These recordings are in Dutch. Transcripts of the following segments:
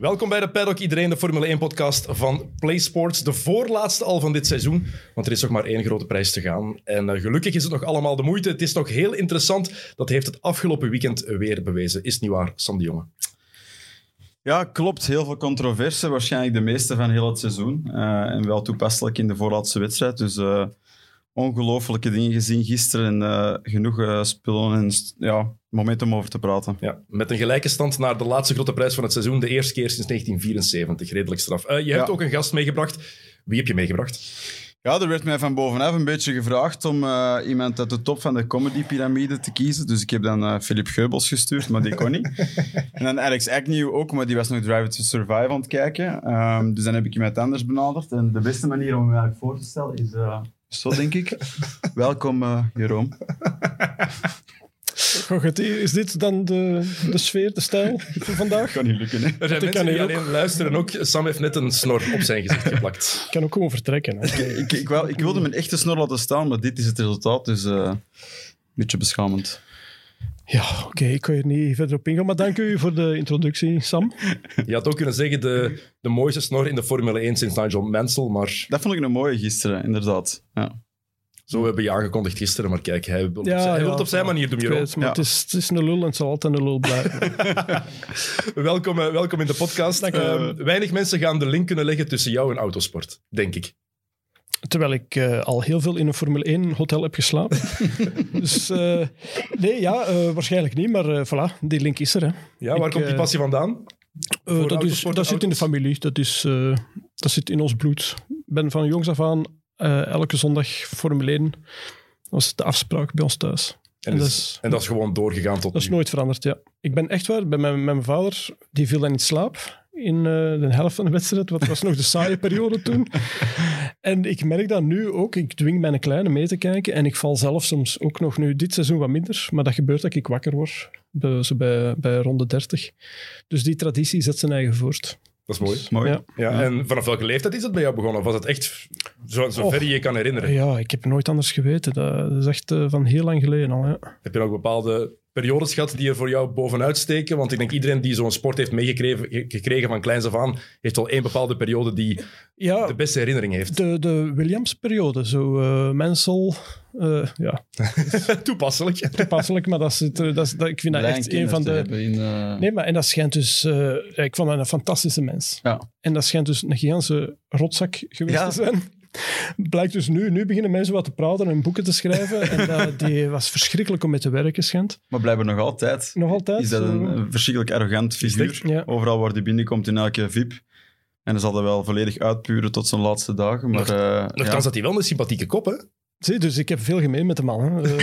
Welkom bij de Paddock, iedereen, de Formule 1-podcast van PlaySports. De voorlaatste al van dit seizoen, want er is nog maar één grote prijs te gaan. En uh, gelukkig is het nog allemaal de moeite. Het is nog heel interessant. Dat heeft het afgelopen weekend weer bewezen. Is niet waar, Sam de Jonge? Ja, klopt. Heel veel controverse. Waarschijnlijk de meeste van heel het seizoen. Uh, en wel toepasselijk in de voorlaatste wedstrijd. Dus uh, ongelooflijke dingen gezien gisteren. En genoeg spullen en ja, moment om over te praten. Ja, met een gelijke stand naar de laatste grote prijs van het seizoen. De eerste keer sinds 1974. Redelijk straf. Uh, je hebt ja. ook een gast meegebracht. Wie heb je meegebracht? Ja, er werd mij van bovenaf een beetje gevraagd om uh, iemand uit de top van de comedy-pyramide te kiezen. Dus ik heb dan uh, Philip Geubels gestuurd, maar die kon niet. en dan Alex Agnew ook, maar die was nog Drive to Survive aan het kijken. Um, dus dan heb ik iemand anders benaderd. En de beste manier om hem eigenlijk voor te stellen is zo, denk ik. Welkom, Jeroen. Is dit dan de, de sfeer, de stijl van vandaag? Kan niet lukken, hè? Er zijn mensen die alleen luisteren. Ook Sam heeft net een snor op zijn gezicht geplakt. Ik kan ook gewoon vertrekken. Hè? Ik, ik, ik, wil, ik wilde mijn echte snor laten staan, maar dit is het resultaat. Dus uh, een beetje beschamend. Ja, oké, okay, ik kan hier niet verder op ingaan, maar dank u voor de introductie, Sam. Je had ook kunnen zeggen de, de mooiste snor in de Formule 1 sinds Nigel Mansell, maar... Dat vond ik een mooie gisteren, inderdaad. Ja. Zo hebben je aangekondigd gisteren, maar kijk, hij wil, ja, op, zijn, hij wil het op zijn manier doen. Weet, maar het, is, het is een lul en het zal altijd een lul blijven. welkom, uh, welkom in de podcast. Uh, weinig mensen gaan de link kunnen leggen tussen jou en autosport, denk ik. Terwijl ik uh, al heel veel in een Formule 1 hotel heb geslapen. dus nee, ja, waarschijnlijk niet, maar voilà, die link is er. Hè. Ja, waar ik, komt die passie vandaan? dat is, dat zit in de familie, dat, is, dat zit in ons bloed. Ik ben van jongs af aan uh, elke zondag Formule 1. Dat was de afspraak bij ons thuis. En, is, en dat is gewoon doorgegaan tot Dat is nooit veranderd, ja. Ik ben echt waar, bij mijn, mijn vader, die viel dan in slaap in uh, de helft van de wedstrijd. Wat was nog de saaie periode toen. En ik merk dat nu ook. Ik dwing mijn kleine mee te kijken. En ik val zelf soms ook nog nu dit seizoen wat minder. Maar dat gebeurt dat ik wakker word. Bij, zo bij, bij ronde 30. Dus die traditie zet zijn eigen voort. Dat is mooi. mooi. Ja. ja. En vanaf welke leeftijd is het bij jou begonnen? Of was het echt zo, zo ver je je kan herinneren? Ja, ik heb nooit anders geweten. Dat is echt uh, van heel lang geleden al. Ja. Heb je ook bepaalde periodes gehad die er voor jou bovenuit steken? Want ik denk iedereen die zo'n sport heeft meegekregen van kleins af aan, heeft wel één bepaalde periode die ja, de beste herinnering heeft. De, de Williams-periode. Zo uh, Mensel, uh, ja. Toepasselijk. Toepasselijk, maar dat is, het, dat is, dat, ik vind dat echt een van de... In, uh... Nee, maar en dat schijnt dus... Uh, ik vond dat een fantastische mens. Ja. En dat schijnt dus een gigantische rotzak geweest ja. te zijn. Blijkt dus nu, nu beginnen mensen wat te praten en boeken te schrijven. En dat, die was verschrikkelijk om mee te werken, schijnt. Maar blijkbaar nog altijd. Nog altijd. Is dat een, een verschrikkelijk arrogant figuur. Ja. Overal waar hij binnenkomt, in elke VIP. En dan zal dat wel volledig uitpuren tot zijn laatste dagen. Maar, uh, Nochtans ja. had hij wel een sympathieke kop, hè? Zie, dus ik heb veel gemeen met de man. Hè.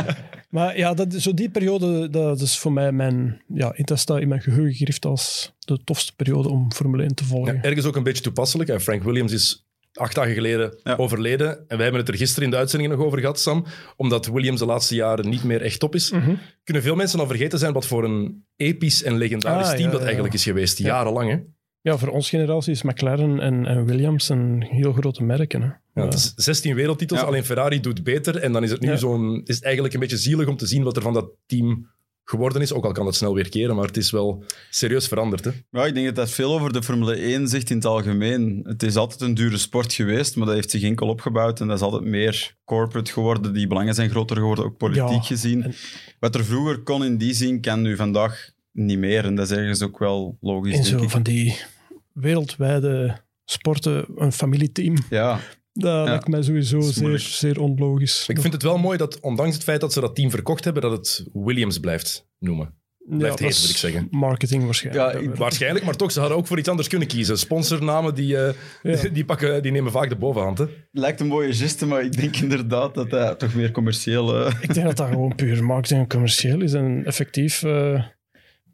maar ja, dat, zo die periode, dat is voor mij mijn... Ja, dat staat in mijn geheugen gegrift als de tofste periode om Formule 1 te volgen. Ja, ergens ook een beetje toepasselijk. Frank Williams is acht dagen geleden ja. overleden. En wij hebben het er gisteren in de uitzending nog over gehad, Sam. Omdat Williams de laatste jaren niet meer echt top is. Mm -hmm. Kunnen veel mensen al vergeten zijn wat voor een episch en legendarisch ah, team ja, dat eigenlijk is geweest. Jarenlang, hè? Ja, voor onze generatie is McLaren en, en Williams een heel grote merken. Hè. Ja, het is 16 wereldtitels, ja. alleen Ferrari doet beter. En dan is het nu zo'n... is het eigenlijk een beetje zielig om te zien wat er van dat team geworden is. Ook al kan het snel weer keren, maar het is wel serieus veranderd. Hè? Ja, ik denk dat dat veel over de Formule 1 zegt in het algemeen. Het is altijd een dure sport geweest, maar dat heeft zich enkel opgebouwd. En dat is altijd meer corporate geworden. Die belangen zijn groter geworden, ook politiek ja, gezien. En... Wat er vroeger kon in die zin, kan nu vandaag niet meer. En dat is ergens ook wel logisch. En zo ik. van die wereldwijde sporten, een familieteam. Ja. Dat ja. lijkt mij sowieso zeer, zeer onlogisch. Ik vind het wel mooi dat, ondanks het feit dat ze dat team verkocht hebben, dat het Williams blijft noemen. Blijft ja, heten, wil ik zeggen. Marketing waarschijnlijk. Ja, ik, waarschijnlijk, maar toch, ze hadden ook voor iets anders kunnen kiezen. Sponsornamen, die, uh, ja. die, pakken, die nemen vaak de bovenhand. Hè? Lijkt een mooie geste, maar ik denk inderdaad dat dat toch meer commercieel... Uh... Ik denk dat dat gewoon puur marketing en commercieel is. En effectief... Uh,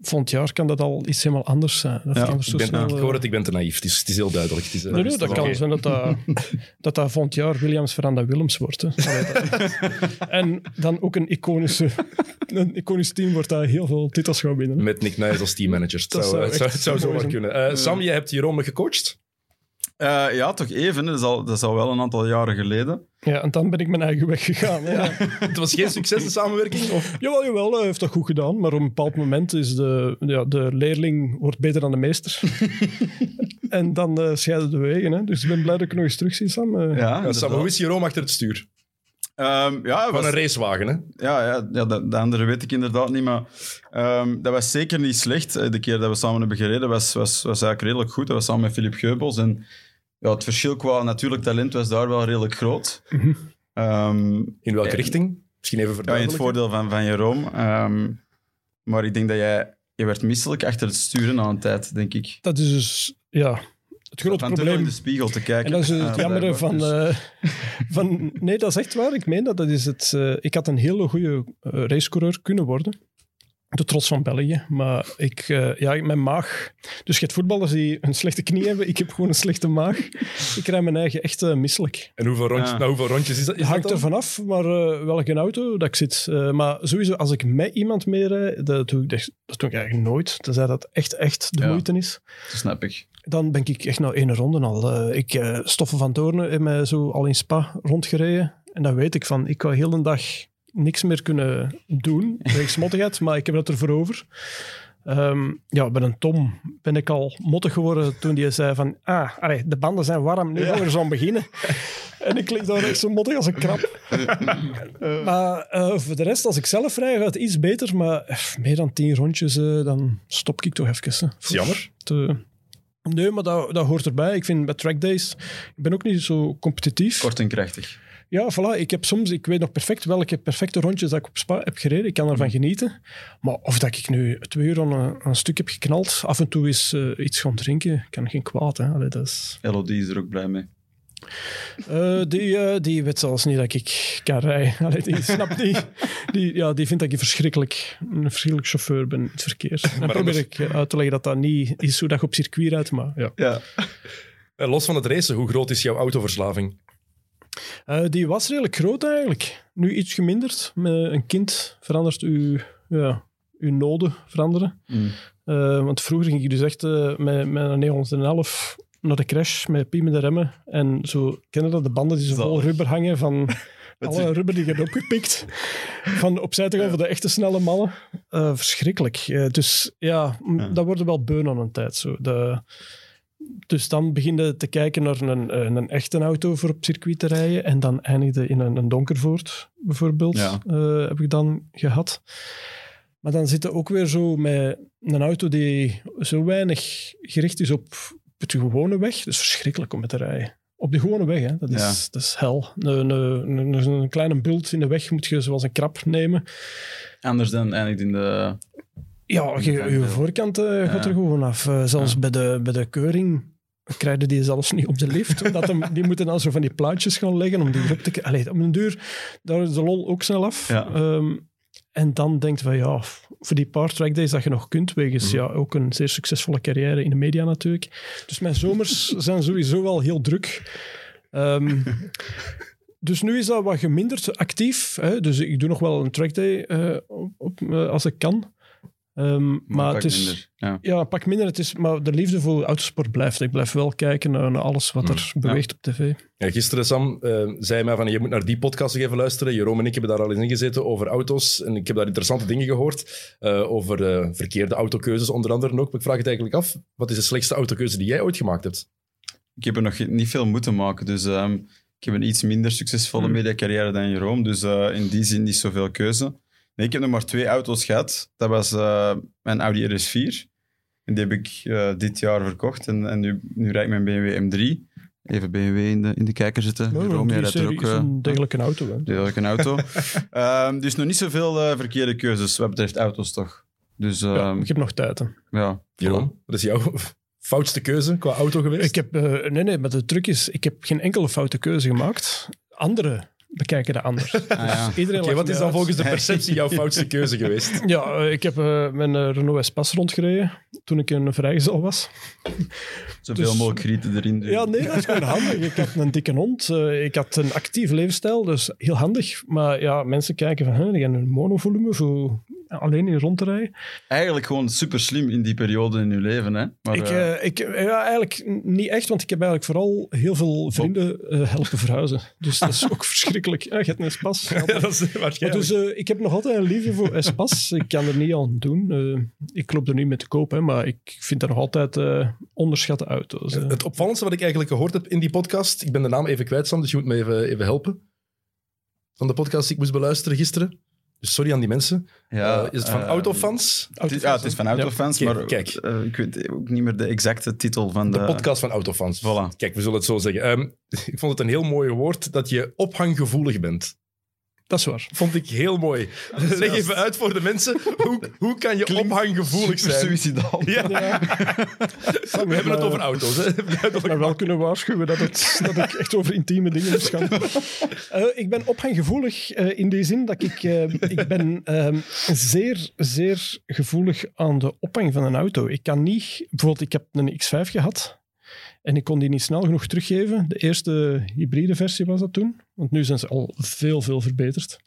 volgend jaar kan dat al iets helemaal anders zijn. Dat ja, zo ik, ben, snel, ik hoor het, ik ben te naïef. Het is, het is heel duidelijk. Het is, nee, nee, dat kan okay. zijn dat dat, dat dat volgend jaar Williams Veranda Willems wordt. Hè. en dan ook een iconische een iconisch team wordt daar heel veel titels gaan winnen. Met Nick Nijs als teammanager. Het zou, zou, het zou, het zou zomaar kunnen. Uh, Sam, je hebt Jeroen gecoacht. Eh, ja, toch even. Dat is, al, dat is al wel een aantal jaren geleden. Ja, en dan ben ik mijn eigen weg gegaan. Ja. Het was geen succes, de samenwerking? Of? Jawel, jawel, hij heeft dat goed gedaan. Maar op een bepaald moment is de, ja, de leerling wordt beter dan de meester. en dan eh, scheiden de wegen. Hè. Dus ik ben blij dat ik nog eens terug zie, Sam. Eh, Ja, Ja. Sam, hoe is Jeroen achter het stuur? Ehm, ja, Van was- een racewagen, hè? Ja, ja, ja de, de andere weet ik inderdaad niet, maar ehm, dat was zeker niet slecht. De keer dat we samen hebben gereden was, was, was eigenlijk redelijk goed. Dat was samen met Filip Geubels. En ja, het verschil qua natuurlijk talent was daar wel redelijk groot. Ehm, In welke Ja. richting? Misschien even ja, in het voordeel van, van Jeroen. Ehm, maar ik denk dat jij... Je werd misselijk achter het sturen na een tijd, denk ik. Dat is dus ja, het grote Van probleem. in de spiegel te kijken. En dat is het Eh, jammere van. Dus- eh, van... Nee, dat is echt waar. Ik meen dat. dat is het, eh, ik had een hele goede eh, racecoureur kunnen worden. De trots van België. Maar ik, eh, ja, mijn maag... Dus je hebt voetballers die een slechte knie hebben. Ik heb gewoon een slechte maag. Ik rij mijn eigen echt eh, misselijk. En hoeveel rondjes, Ja. nou, hoeveel rondjes is dat? Is Het hangt dat er vanaf, maar eh, welke auto dat ik zit. Eh, maar sowieso, als ik met iemand meerijd, dat doe ik, dat doe ik eigenlijk nooit. Tenzij dat echt, echt de Ja. moeite is. Dat snap ik. Dan ben ik echt na één ronde al. eh, ik, Stoffen van Doornen heeft mij zo al in Spa rondgereden. En dan weet ik van, ik kan heel de dag niks meer kunnen doen. Wegens mottigheid, maar ik heb dat ervoor over. Ehm, ja, bij een Tom ben ik al mottig geworden toen die zei van ah, allee, de banden zijn warm, nu gaan we er zo aan beginnen. en ik lig daar echt zo mottig als een krab. maar eh, voor de rest, als ik zelf rij, gaat het iets beter. Maar eh, meer dan tien rondjes, eh, dan stop ik toch even. jammer. Te- Nee, maar dat, dat hoort erbij. Ik vind bij trackdays, ik ben ook niet zo competitief. Kort en krachtig. Ja, voilà. Ik heb soms, ik weet nog perfect welke perfecte rondjes dat ik op Spa heb gereden. Ik kan ervan genieten. Maar of dat ik nu twee uur aan een, aan een stuk heb geknald, af en toe eens eh, iets gaan drinken, kan geen kwaad. Hè. Allee, dat is, Elodie is er ook blij mee. Eh, die, eh, die weet zelfs niet dat ik kan rijden. Allee, die snapt niet. Die, ja, die vindt dat ik verschrikkelijk, een verschrikkelijk chauffeur ben in het verkeer. Dan probeer anders- ik uit te leggen dat dat niet is hoe dat je op circuit rijdt. Maar ja. Ja. Los van het racen, hoe groot is jouw autoverslaving? Eh, die was redelijk groot eigenlijk. Nu iets geminderd. Met een kind verandert uw, ja, uw noden veranderen. Mm. Eh, want vroeger ging ik dus echt eh, met, met een 911 naar de crash met piemende remmen. En zo, kennen dat? De banden die zo vol rubber hangen van alle rubber die je hebt opgepikt. Van opzij te gaan voor de echte snelle mannen. Verschrikkelijk. Dus ja, dat worden wel beun aan een tijd. Zo. De, dus dan begin je te kijken naar een, een, een echte auto voor op circuit te rijden. En dan eindigde in een, een Donkervoort, bijvoorbeeld. Ja. eh, heb ik dan gehad. Maar dan zit er ook weer zo met een auto die zo weinig gericht is op het gewone weg. Dat is verschrikkelijk om met te rijden. Op de gewone weg, hè. Dat, is, Ja. dat is hel. Een, een, een, een kleine bult in de weg moet je zoals een krab nemen. Anders dan eigenlijk in de... Ja, je, je voorkant eh, gaat er gewoon af. Eh, zelfs Ja. bij, de, bij de keuring krijg je die zelfs niet op de lift. omdat hem, die moeten dan zo van die plaatjes gaan leggen om die erop te... Allee, op een duur, daar is de lol ook snel af. Ja. Ehm, en dan denkt van ja, voor die paar trackdays dat je nog kunt, wegens Mhm. ja, ook een zeer succesvolle carrière in de media natuurlijk. Dus mijn zomers zijn sowieso wel heel druk. Ehm, dus nu is dat wat geminderd actief. Hè? Dus ik doe nog wel een trackday eh, op, op, als ik kan. Ehm, maar pak het is... minder. Ja. Pak minder. Het is, maar de liefde voor autosport blijft. Ik blijf wel kijken naar, alles wat er beweegt op tv. Ja, gisteren, Sam, eh, zei mij van je moet naar die podcast even luisteren. Jeroen en ik hebben daar al eens in gezeten over auto's. En ik heb daar interessante dingen gehoord. eh, over eh, verkeerde autokeuzes onder andere ook. Maar ik vraag het eigenlijk af. Wat is de slechtste autokeuze die jij ooit gemaakt hebt? Ik heb er nog niet veel moeten maken, dus ehm, ik heb een iets minder succesvolle Hmm. mediacarrière dan Jeroen. Dus eh, in die zin niet zoveel keuze. Nee, ik heb nog maar twee auto's gehad. Dat was eh, mijn Audi RS4. En die heb ik eh, dit jaar verkocht. En, en nu, nu rijd ik mijn BMW M3. Even BMW in de, in de kijker zitten. Jeroen, jij rijdt er ook... is eh, een degelijke auto. Hè. degelijk een auto. Ehm, dus nog niet zoveel eh, verkeerde keuzes wat betreft auto's, toch? Dus Ja, ehm, ik heb nog tijd. Hè. ja. Jeroen, wat is jouw foutste keuze qua auto geweest? Ik heb, eh, nee, nee, maar de truc is, ik heb geen enkele foute keuze gemaakt. Anderen bekijken dat anders. Ah, ja. Dus iedereen wat is dan uit. volgens de perceptie jouw foutste keuze geweest? Ja, eh, ik heb eh, mijn eh, Renault Espace rondgereden toen ik een vrijgezel was. Zoveel Dus- mogelijk grieten erin. doen. Ja, nee, dat is gewoon handig. Ik had een dikke hond, ik had een actief levensstijl, dus heel handig. Maar ja, mensen kijken van, hè, die hebben een monovolume voor alleen in rond te rijden. Eigenlijk gewoon super slim in die periode in je leven. Hè? Maar, ik, eh, eh, ik, ja, eigenlijk niet echt, want ik heb eigenlijk vooral heel veel vrienden eh, helpen verhuizen. Dus dat is ook verschrikkelijk. Ja, je hebt een Espas. Ja, dat is waarschijnlijk. dus ik heb nog altijd een liefde voor Espas. ik kan er niet aan doen. Eh, ik loop er niet mee te koop, hè, maar ik vind dat nog altijd eh, onderschatte auto's. Het opvallendste wat ik eigenlijk gehoord heb in die podcast, ik ben de naam even kwijt, Sam, dus je moet me even, even helpen. Van de podcast die ik moest beluisteren gisteren. Dus sorry aan die mensen. ja, Eh, is het van eh, autofans? Ja, het is van autofans, Ja. maar Kijk, eh, ik weet ook niet meer de exacte titel van de... De podcast van autofans. Voilà. Kijk, we zullen het zo zeggen. Ehm, ik vond het een heel mooi woord dat je ophanggevoelig bent. Dat is waar. Vond ik heel mooi. Leg even uit voor de mensen. Hoe, hoe kan je ophanggevoelig zijn? suicidaal. Ja, we hebben het over auto's. Hè? maar wel kunnen waarschuwen dat, het, dat ik echt over intieme dingen moet gaan. Eh, ik ben ophanggevoelig eh, in die zin dat ik, eh, ik ben ehm, zeer, zeer gevoelig aan de ophang van een auto. Ik kan niet... Bijvoorbeeld, ik heb een X5 gehad en ik kon die niet snel genoeg teruggeven. De eerste hybride versie was dat toen. Want nu zijn ze al veel, veel verbeterd.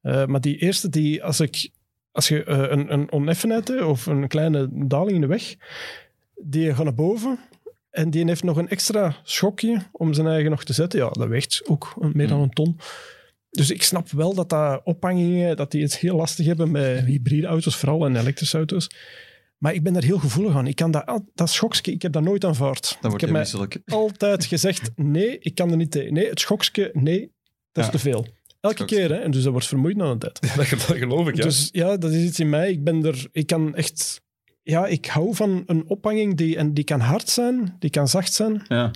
Eh, maar die eerste, die, als, ik, als je eh, een, een oneffenheid hebt, of een kleine daling in de weg, die gaat naar boven en die heeft nog een extra schokje om zijn eigen nog te zetten. Ja, dat weegt ook meer dan een ton. Dus ik snap wel dat dat ophangingen, dat die het heel lastig hebben met hybride auto's, vooral en elektrische auto's. Maar ik ben daar heel gevoelig aan. Ik kan dat, dat schokje, ik heb dat nooit aanvaard. Dan ik wordt heb je mij misselijk. altijd gezegd, nee, ik kan er niet tegen. Nee, het schokje, nee, dat is Ja. te veel. Elke keer, hè. En dus dat wordt vermoeid na een tijd. Dat, dat geloof ik, ja. Dus ja, dat is iets in mij. Ik ben er, ik kan echt, ja, ik hou van een ophanging die, en die kan hard zijn, die kan zacht zijn, Ja.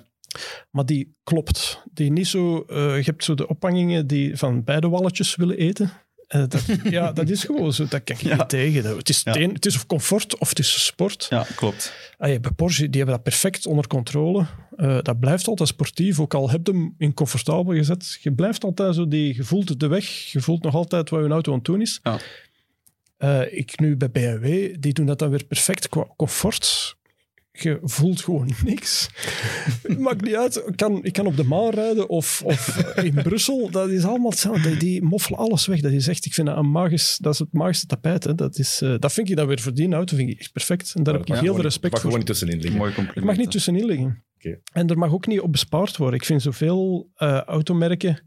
maar die klopt. Die niet zo, eh, je hebt zo de ophangingen die van beide walletjes willen eten. Eh, dat, ja, dat is gewoon zo. Dat kan ik Ja. niet tegen. Het is, Ja. het een- het is of comfort of het is sport. ja, klopt. Ah, bij Porsche, die hebben dat perfect onder controle. Eh, dat blijft altijd sportief, ook al heb je hem in comfortabel gezet. Je blijft altijd zo, die, je voelt de weg, je voelt nog altijd wat je auto aan het doen is. Ja. Eh, ik nu bij BMW, die doen dat dan weer perfect qua comfort. Je voelt gewoon niks. Maakt niet uit. Ik kan, ik kan op de Maan rijden of, of in Brussel. Dat is allemaal hetzelfde. Die, die moffelen alles weg. Dat is echt, ik vind dat een magisch, dat is het magische tapijt. Hè. Dat, is, eh, dat vind ik dan weer voor die auto vind ik echt perfect. En daar heb ik Ja, heel veel Mag respect voor. gewoon niet tussenin liggen. Mooi compliment. Ik mag niet tussenin liggen. Oké. En er mag ook niet op bespaard worden. Ik vind zoveel eh automerken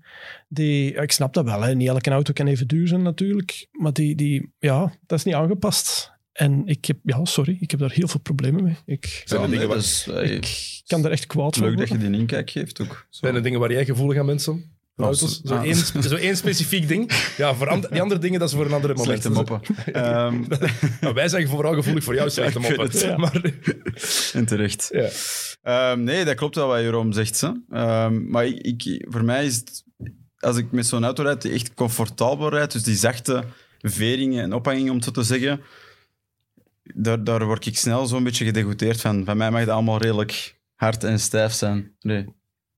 die... ik snap dat wel, hè. niet elke auto kan even duur zijn natuurlijk. Maar die, die, ja, dat is niet aangepast. En ik heb, ja, sorry, ik heb daar heel veel problemen mee. Ik, Zijn Ja, er dingen waar- eh, ik kan daar echt kwaad van leuk dat je die inkijk geeft ook. Zo. Zijn er dingen waar jij gevoelig aan bent, Sam? Van Als- auto's? Zo ah. één, zo één specifiek ding. Ja, voor and- die andere dingen, dat is voor een andere moment. Slechte moppen. Ehm, Nou, wij zijn vooral gevoelig voor jou, slechte Ja, moppen. het. Ja. Maar, en terecht. ja. Ehm, nee, dat klopt wel wat Jeroen zegt. Hè. Ehm, maar ik, ik- voor mij is het... Als ik met zo'n auto rijd die echt comfortabel rijdt, dus die zachte veringen en ophangingen, om het zo te zeggen, daar, daar word ik snel zo'n beetje gedegoûteerd van. Van mij mag dat allemaal redelijk hard en stijf zijn. Nee.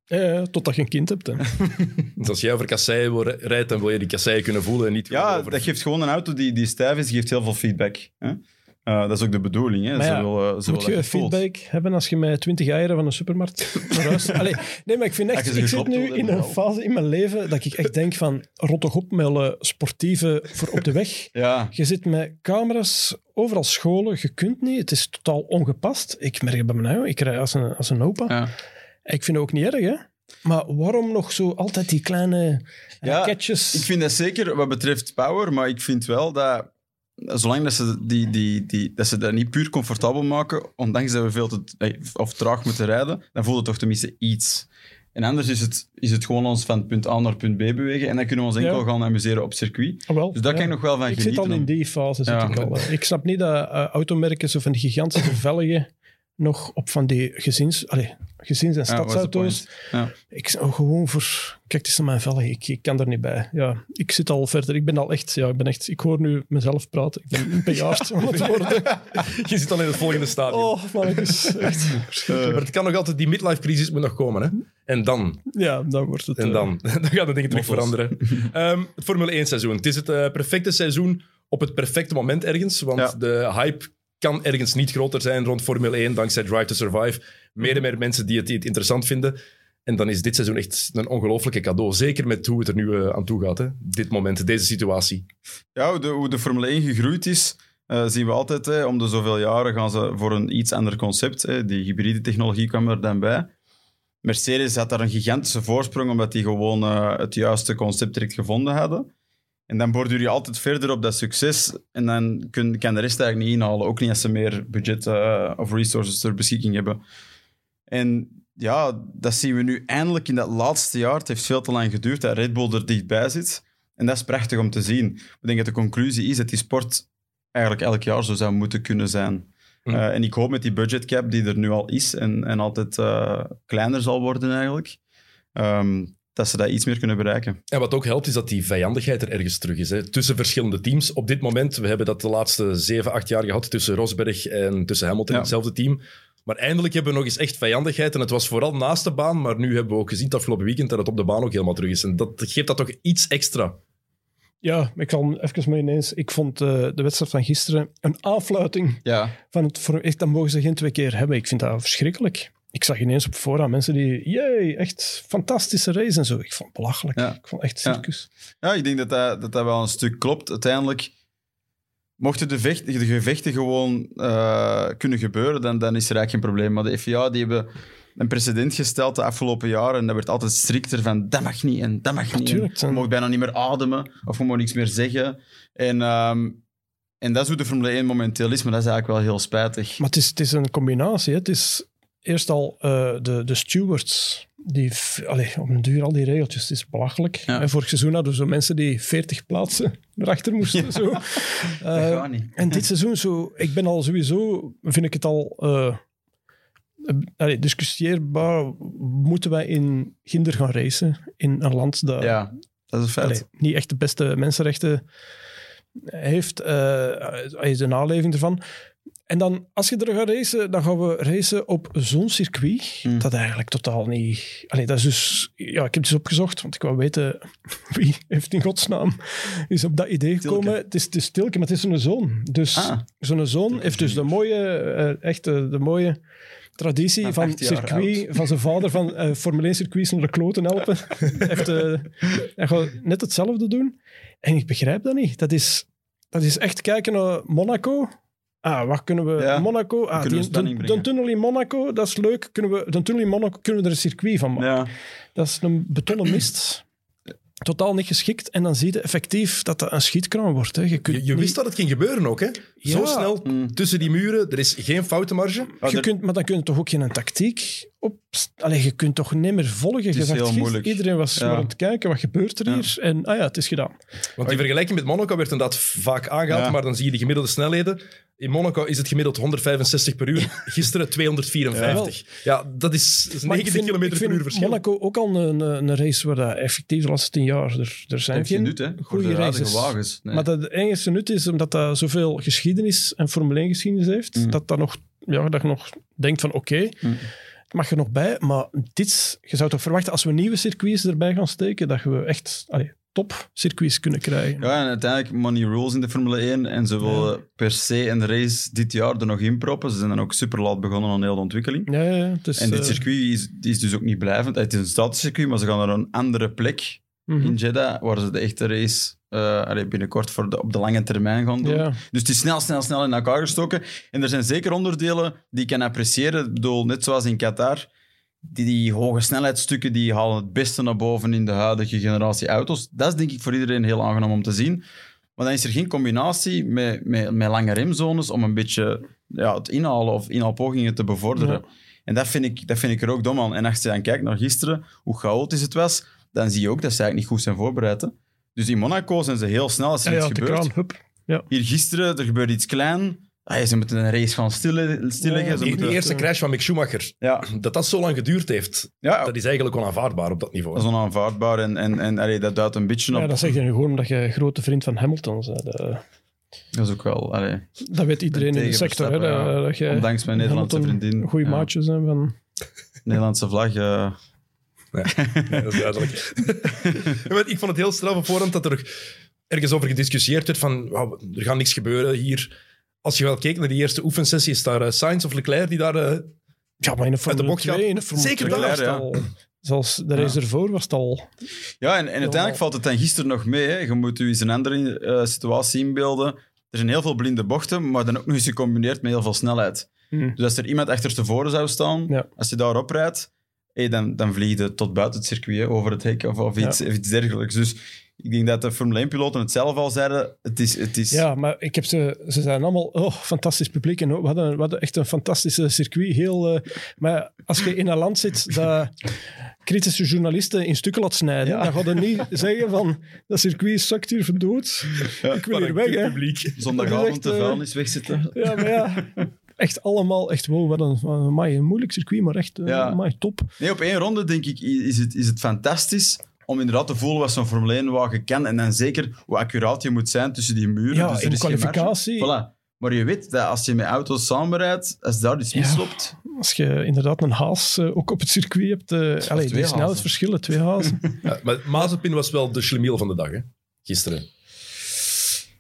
Ja, ja, totdat je een kind hebt. Hè. Dus als jij over kasseien rijdt, dan wil je die kasseien kunnen voelen en niet Ja, over... dat geeft gewoon een auto die, die stijf is, geeft heel veel feedback. Hè. Eh, dat is ook de bedoeling. Hè. Maar ja, ze willen, ze Moet je voelt. feedback hebben als je met 20 eieren van een supermarkt. Allee, nee, maar ik vind echt... Ik zit nu in een fase in mijn leven dat ik echt denk van... Rot toch op met alle sportieve voor op de weg. Ja, Je zit met camera's overal scholen. Je kunt niet. Het is totaal ongepast. Ik merk het bij mij. Ik rij als een, als een opa. ja. Ik vind het ook niet erg, hè. Maar waarom nog zo altijd die kleine Ja, raketjes? Ik vind dat zeker wat betreft power, maar ik vind wel dat zolang dat ze, die, die, die, dat, ze dat niet puur comfortabel maken, ondanks dat we veel te, of traag moeten rijden, dan voelt het toch tenminste iets. En anders is het, is het gewoon ons van punt A naar punt B bewegen en dan kunnen we ons enkel Ja. gaan amuseren op circuit. Ah, Dus daar ja. kan ik nog wel van Ik genieten. zit al in die fase. Zit Ja. ik, al. ik snap niet dat eh, automerken zo van gigantische velgen nog op van die gezins, allee, gezins- en Ja, stadsauto's. Ja. Ik zou gewoon voor... Kijk, het is naar mijn velgen. Ik, ik kan er niet bij. Ja, ik zit al verder. Ik ben al echt... Ja, ik ben echt... Ik hoor nu mezelf praten. Ik ben een bejaard worden. Je zit dan in het volgende stadium. Oh, man, het is echt... Maar het kan nog altijd, die midlife-crisis moet nog komen. Hè? En dan, Ja, dan wordt het... en eh, dan, dan gaan de dingen terug veranderen. Ehm, het Formule 1 seizoen. Het is het eh, perfecte seizoen op het perfecte moment ergens. Want Ja. de hype kan ergens niet groter zijn rond Formule 1 dankzij Drive to Survive. Meer en meer mensen die het, die het interessant vinden. En dan is dit seizoen echt een ongelooflijke cadeau. Zeker met hoe het er nu eh, aan toe gaat. Hè. Dit moment, deze situatie. Ja, hoe de, hoe de Formule 1 gegroeid is, eh, zien we altijd. Hè, om de zoveel jaren gaan ze voor een iets ander concept. Hè. Die hybride technologie kwam er dan bij. Mercedes had daar een gigantische voorsprong, omdat die gewoon eh, het juiste concept direct gevonden hadden. En dan borduur je altijd verder op dat succes. En dan kun, kan de rest eigenlijk niet inhalen. Ook niet als ze meer budget eh, of resources ter beschikking hebben. En ja, dat zien we nu eindelijk in dat laatste jaar. Het heeft veel te lang geduurd dat Red Bull er dichtbij zit. En dat is prachtig om te zien. Ik denk dat de conclusie is dat die sport eigenlijk elk jaar zo zou moeten kunnen zijn. Mhm. Uh, en ik hoop met die budget cap die er nu al is en, en altijd uh, kleiner zal worden eigenlijk, um, dat ze dat iets meer kunnen bereiken. En wat ook helpt, is dat die vijandigheid er ergens terug is. Hè? Tussen verschillende teams. Op dit moment, we hebben dat de laatste zeven, acht jaar gehad tussen Rosberg en tussen Hamilton, Ja. hetzelfde team. Maar eindelijk hebben we nog eens echt vijandigheid. En het was vooral naast de baan, maar nu hebben we ook gezien het afgelopen weekend dat het op de baan ook helemaal terug is. En dat geeft dat toch iets extra. Ja, ik zal even maar ineens. Ik vond eh, de wedstrijd van gisteren een aanfluiting Ja, van het. Voor, echt, dat mogen ze geen twee keer hebben. Ik vind dat verschrikkelijk. Ik zag ineens op voorhand mensen die. Jee, echt fantastische race en zo. Ik vond het belachelijk. Ja. Ik vond echt circus. ja ik denk dat dat, dat dat wel een stuk klopt. Uiteindelijk, mochten de, vecht, de gevechten gewoon eh, kunnen gebeuren, dan, dan is er eigenlijk geen probleem. Maar de FIA die hebben een precedent gesteld de afgelopen jaren en dat werd altijd strikter van dat mag niet en dat mag niet. Natuurlijk, Je mag bijna niet meer ademen of je mag niks meer zeggen. En, ehm, en dat is hoe de Formule 1 momenteel is, maar dat is eigenlijk wel heel spijtig. Maar het is, het is een combinatie. Hè. Het is eerst al eh, de, de stewards. Die, allee, op een duur al die regeltjes. Het is belachelijk. Ja. En vorig seizoen hadden we zo mensen die 40 plaatsen erachter moesten. Zo. dat Eh, niet. En dit seizoen, zo, ik ben al sowieso, vind ik het al allee, discussieerbaar. Moeten wij in Ginder gaan racen? In een land dat Ja, dat is allee, niet echt de beste mensenrechten heeft. eh is de naleving ervan. En dan, als je er gaat racen, dan gaan we racen op zo'n circuit. Hmm. Dat eigenlijk totaal niet... Allee, dat is dus... Ja, ik heb het dus opgezocht, want ik wou weten wie heeft in godsnaam is op dat idee Tilke. gekomen. Het is, het is Tilke, maar het is zo'n zoon. Dus Ah. zo'n zoon heeft dus de mooie, eh, echt eh, de mooie traditie Van circuit, van zijn vader van eh Formule 1 circuits naar de kloten helpen. heeft, eh, hij gaat net hetzelfde doen. En ik begrijp dat niet. Dat is, dat is echt kijken naar Monaco. Ah, wat kunnen we... Ja, Monaco, ah, kunnen we die, de, de tunnel in Monaco, dat is leuk. Kunnen we, de tunnel in Monaco kunnen we er een circuit van maken. Ja. Dat is een betonnen mist. Totaal niet geschikt. En dan zie je effectief dat dat een schietkraan wordt. Hè. Je, kunt Je, je niet- wist dat het ging gebeuren ook, hè? Zo snel Mm. tussen die muren. Er is geen foutenmarge. Ah, je er- kunt, maar dan kun je toch ook geen tactiek op... Allee, je kunt toch niet meer volgen. Je is zegt, heel moeilijk. Iedereen was Ja. maar aan het kijken, wat gebeurt er Ja. hier? En ah ja, het is gedaan. Want die vergelijking met Monaco werd inderdaad vaak aangehaald, Ja. maar dan zie je die gemiddelde snelheden. In Monaco is het gemiddeld 165 per uur, gisteren 254. Ja, dat is, dat is Maar 90 ik vind, km ik per vind uur verschil. Monaco ook al een, een race waar dat effectief de laatste tien jaar... Er, er zijn heeft geen geen nut, hè, goede races. wagens. Nee. Maar dat het enige nut is omdat dat zoveel geschiedenis en Formule 1 geschiedenis heeft, Mm. dat, dat, nog, ja, dat je nog denkt van oké, Mm. het mag er nog bij. Maar dit, je zou toch verwachten als we nieuwe circuits erbij gaan steken, dat we echt allee, top circuits kunnen krijgen. Ja, en uiteindelijk money rules in de Formule 1. En ze willen per se een race dit jaar er nog in proppen. Ze zijn dan ook super laat begonnen aan heel de ontwikkeling. Ja, ja, En dit eh, circuit is, is dus ook niet blijvend. Het is een statisch circuit, maar ze gaan naar een andere plek mhm. in Jeddah, waar ze de echte race eh, binnenkort voor de, op de lange termijn gaan doen. Dus het is snel, snel, snel in elkaar gestoken. En er zijn zeker onderdelen die ik kan appreciëren. Ik bedoel, net zoals in Qatar, die, die hoge snelheidsstukken die halen het beste naar boven in de huidige generatie auto's. Dat is denk ik voor iedereen heel aangenaam om te zien. Maar dan is er geen combinatie met, met, met lange remzones om een beetje ja, het inhalen of inhaalpogingen te bevorderen. Ja. En dat vind, ik, dat vind ik er ook dom aan. En als je dan kijkt naar gisteren, hoe chaotisch het was, dan zie je ook dat ze eigenlijk niet goed zijn voorbereid. hè. Dus in Monaco zijn ze heel snel als er Ja, iets ja, gebeurt. kraan, hup. Hier gisteren, er gebeurt iets klein. Ah, ze moeten een race gaan stille- stilleggen. Ja, ze Die, moeten... die eerste crash van Mick Schumacher, ja, dat dat zo lang geduurd heeft, ja, dat is eigenlijk onaanvaardbaar op dat niveau. dat is onaanvaardbaar. En, en, en allee, dat duidt een beetje op. Ja, dat zeg je nu gewoon omdat je grote vriend van Hamilton bent. Dat, Dat is ook wel... Allee, dat weet iedereen in de sector. Hè, dat, ja. dat je ondanks mijn Nederlandse Hamilton vriendin. een goede ja, maatjes zijn van... Nederlandse vlag. Ja, dat is duidelijk. Ja, maar ik vond het heel straf op voorhand dat er ergens over gediscussieerd werd van er gaat niks gebeuren hier. Als je wel keek naar die eerste oefensessie, is daar eh, Sainz of Leclerc die daar... eh, Ja, maar in de Formule bocht 2, gaat. in de Formule Zeker 2 daar, is het ja. al- Zoals de race ervoor was het al... Ja, en, en uiteindelijk valt het dan gisteren nog mee. Hè. Je moet je eens een andere eh, situatie inbeelden. Er zijn heel veel blinde bochten, maar dan ook nog eens gecombineerd met heel veel snelheid. Hmm. Dus als er iemand achterstevoren zou staan, Ja. als je daarop rijdt, hey, dan, dan vlieg je tot buiten het circuit, hè, over het hek of, of, iets, of iets dergelijks. Dus ik denk dat de Formule 1-piloten het zelf al zeiden. Het is, het is, Ja, maar ik heb ze, ze zijn allemaal, oh, fantastisch publiek. En we hadden, we hadden echt een fantastische circuit. Heel, eh, maar als je in een land zit dat kritische journalisten in stukken laat snijden, Ja. dan ga je niet zeggen van, dat circuit zakt hier verdood. ik wil hier weg, publiek. Zondagavond de eh, vuilnis wegzitten. Ja, maar ja, echt allemaal, echt, wow, wat een, wat een, amai, een moeilijk circuit, maar echt, eh, Ja. amai, top. Nee, op één ronde denk ik is het, is het fantastisch om inderdaad te voelen wat zo'n Formule 1-wagen kan. En dan zeker hoe accuraat je moet zijn tussen die muren. Ja, dus in kwalificatie. Voilà. Maar je weet dat als je met auto's samenrijdt, als daar iets Ja. misloopt... Als je inderdaad een haas eh, ook op het circuit hebt, eh allee, twee die snelheidsverschillen, twee hazen. Ja, maar Mazepin was wel de schlemiel van de dag, hè? Gisteren.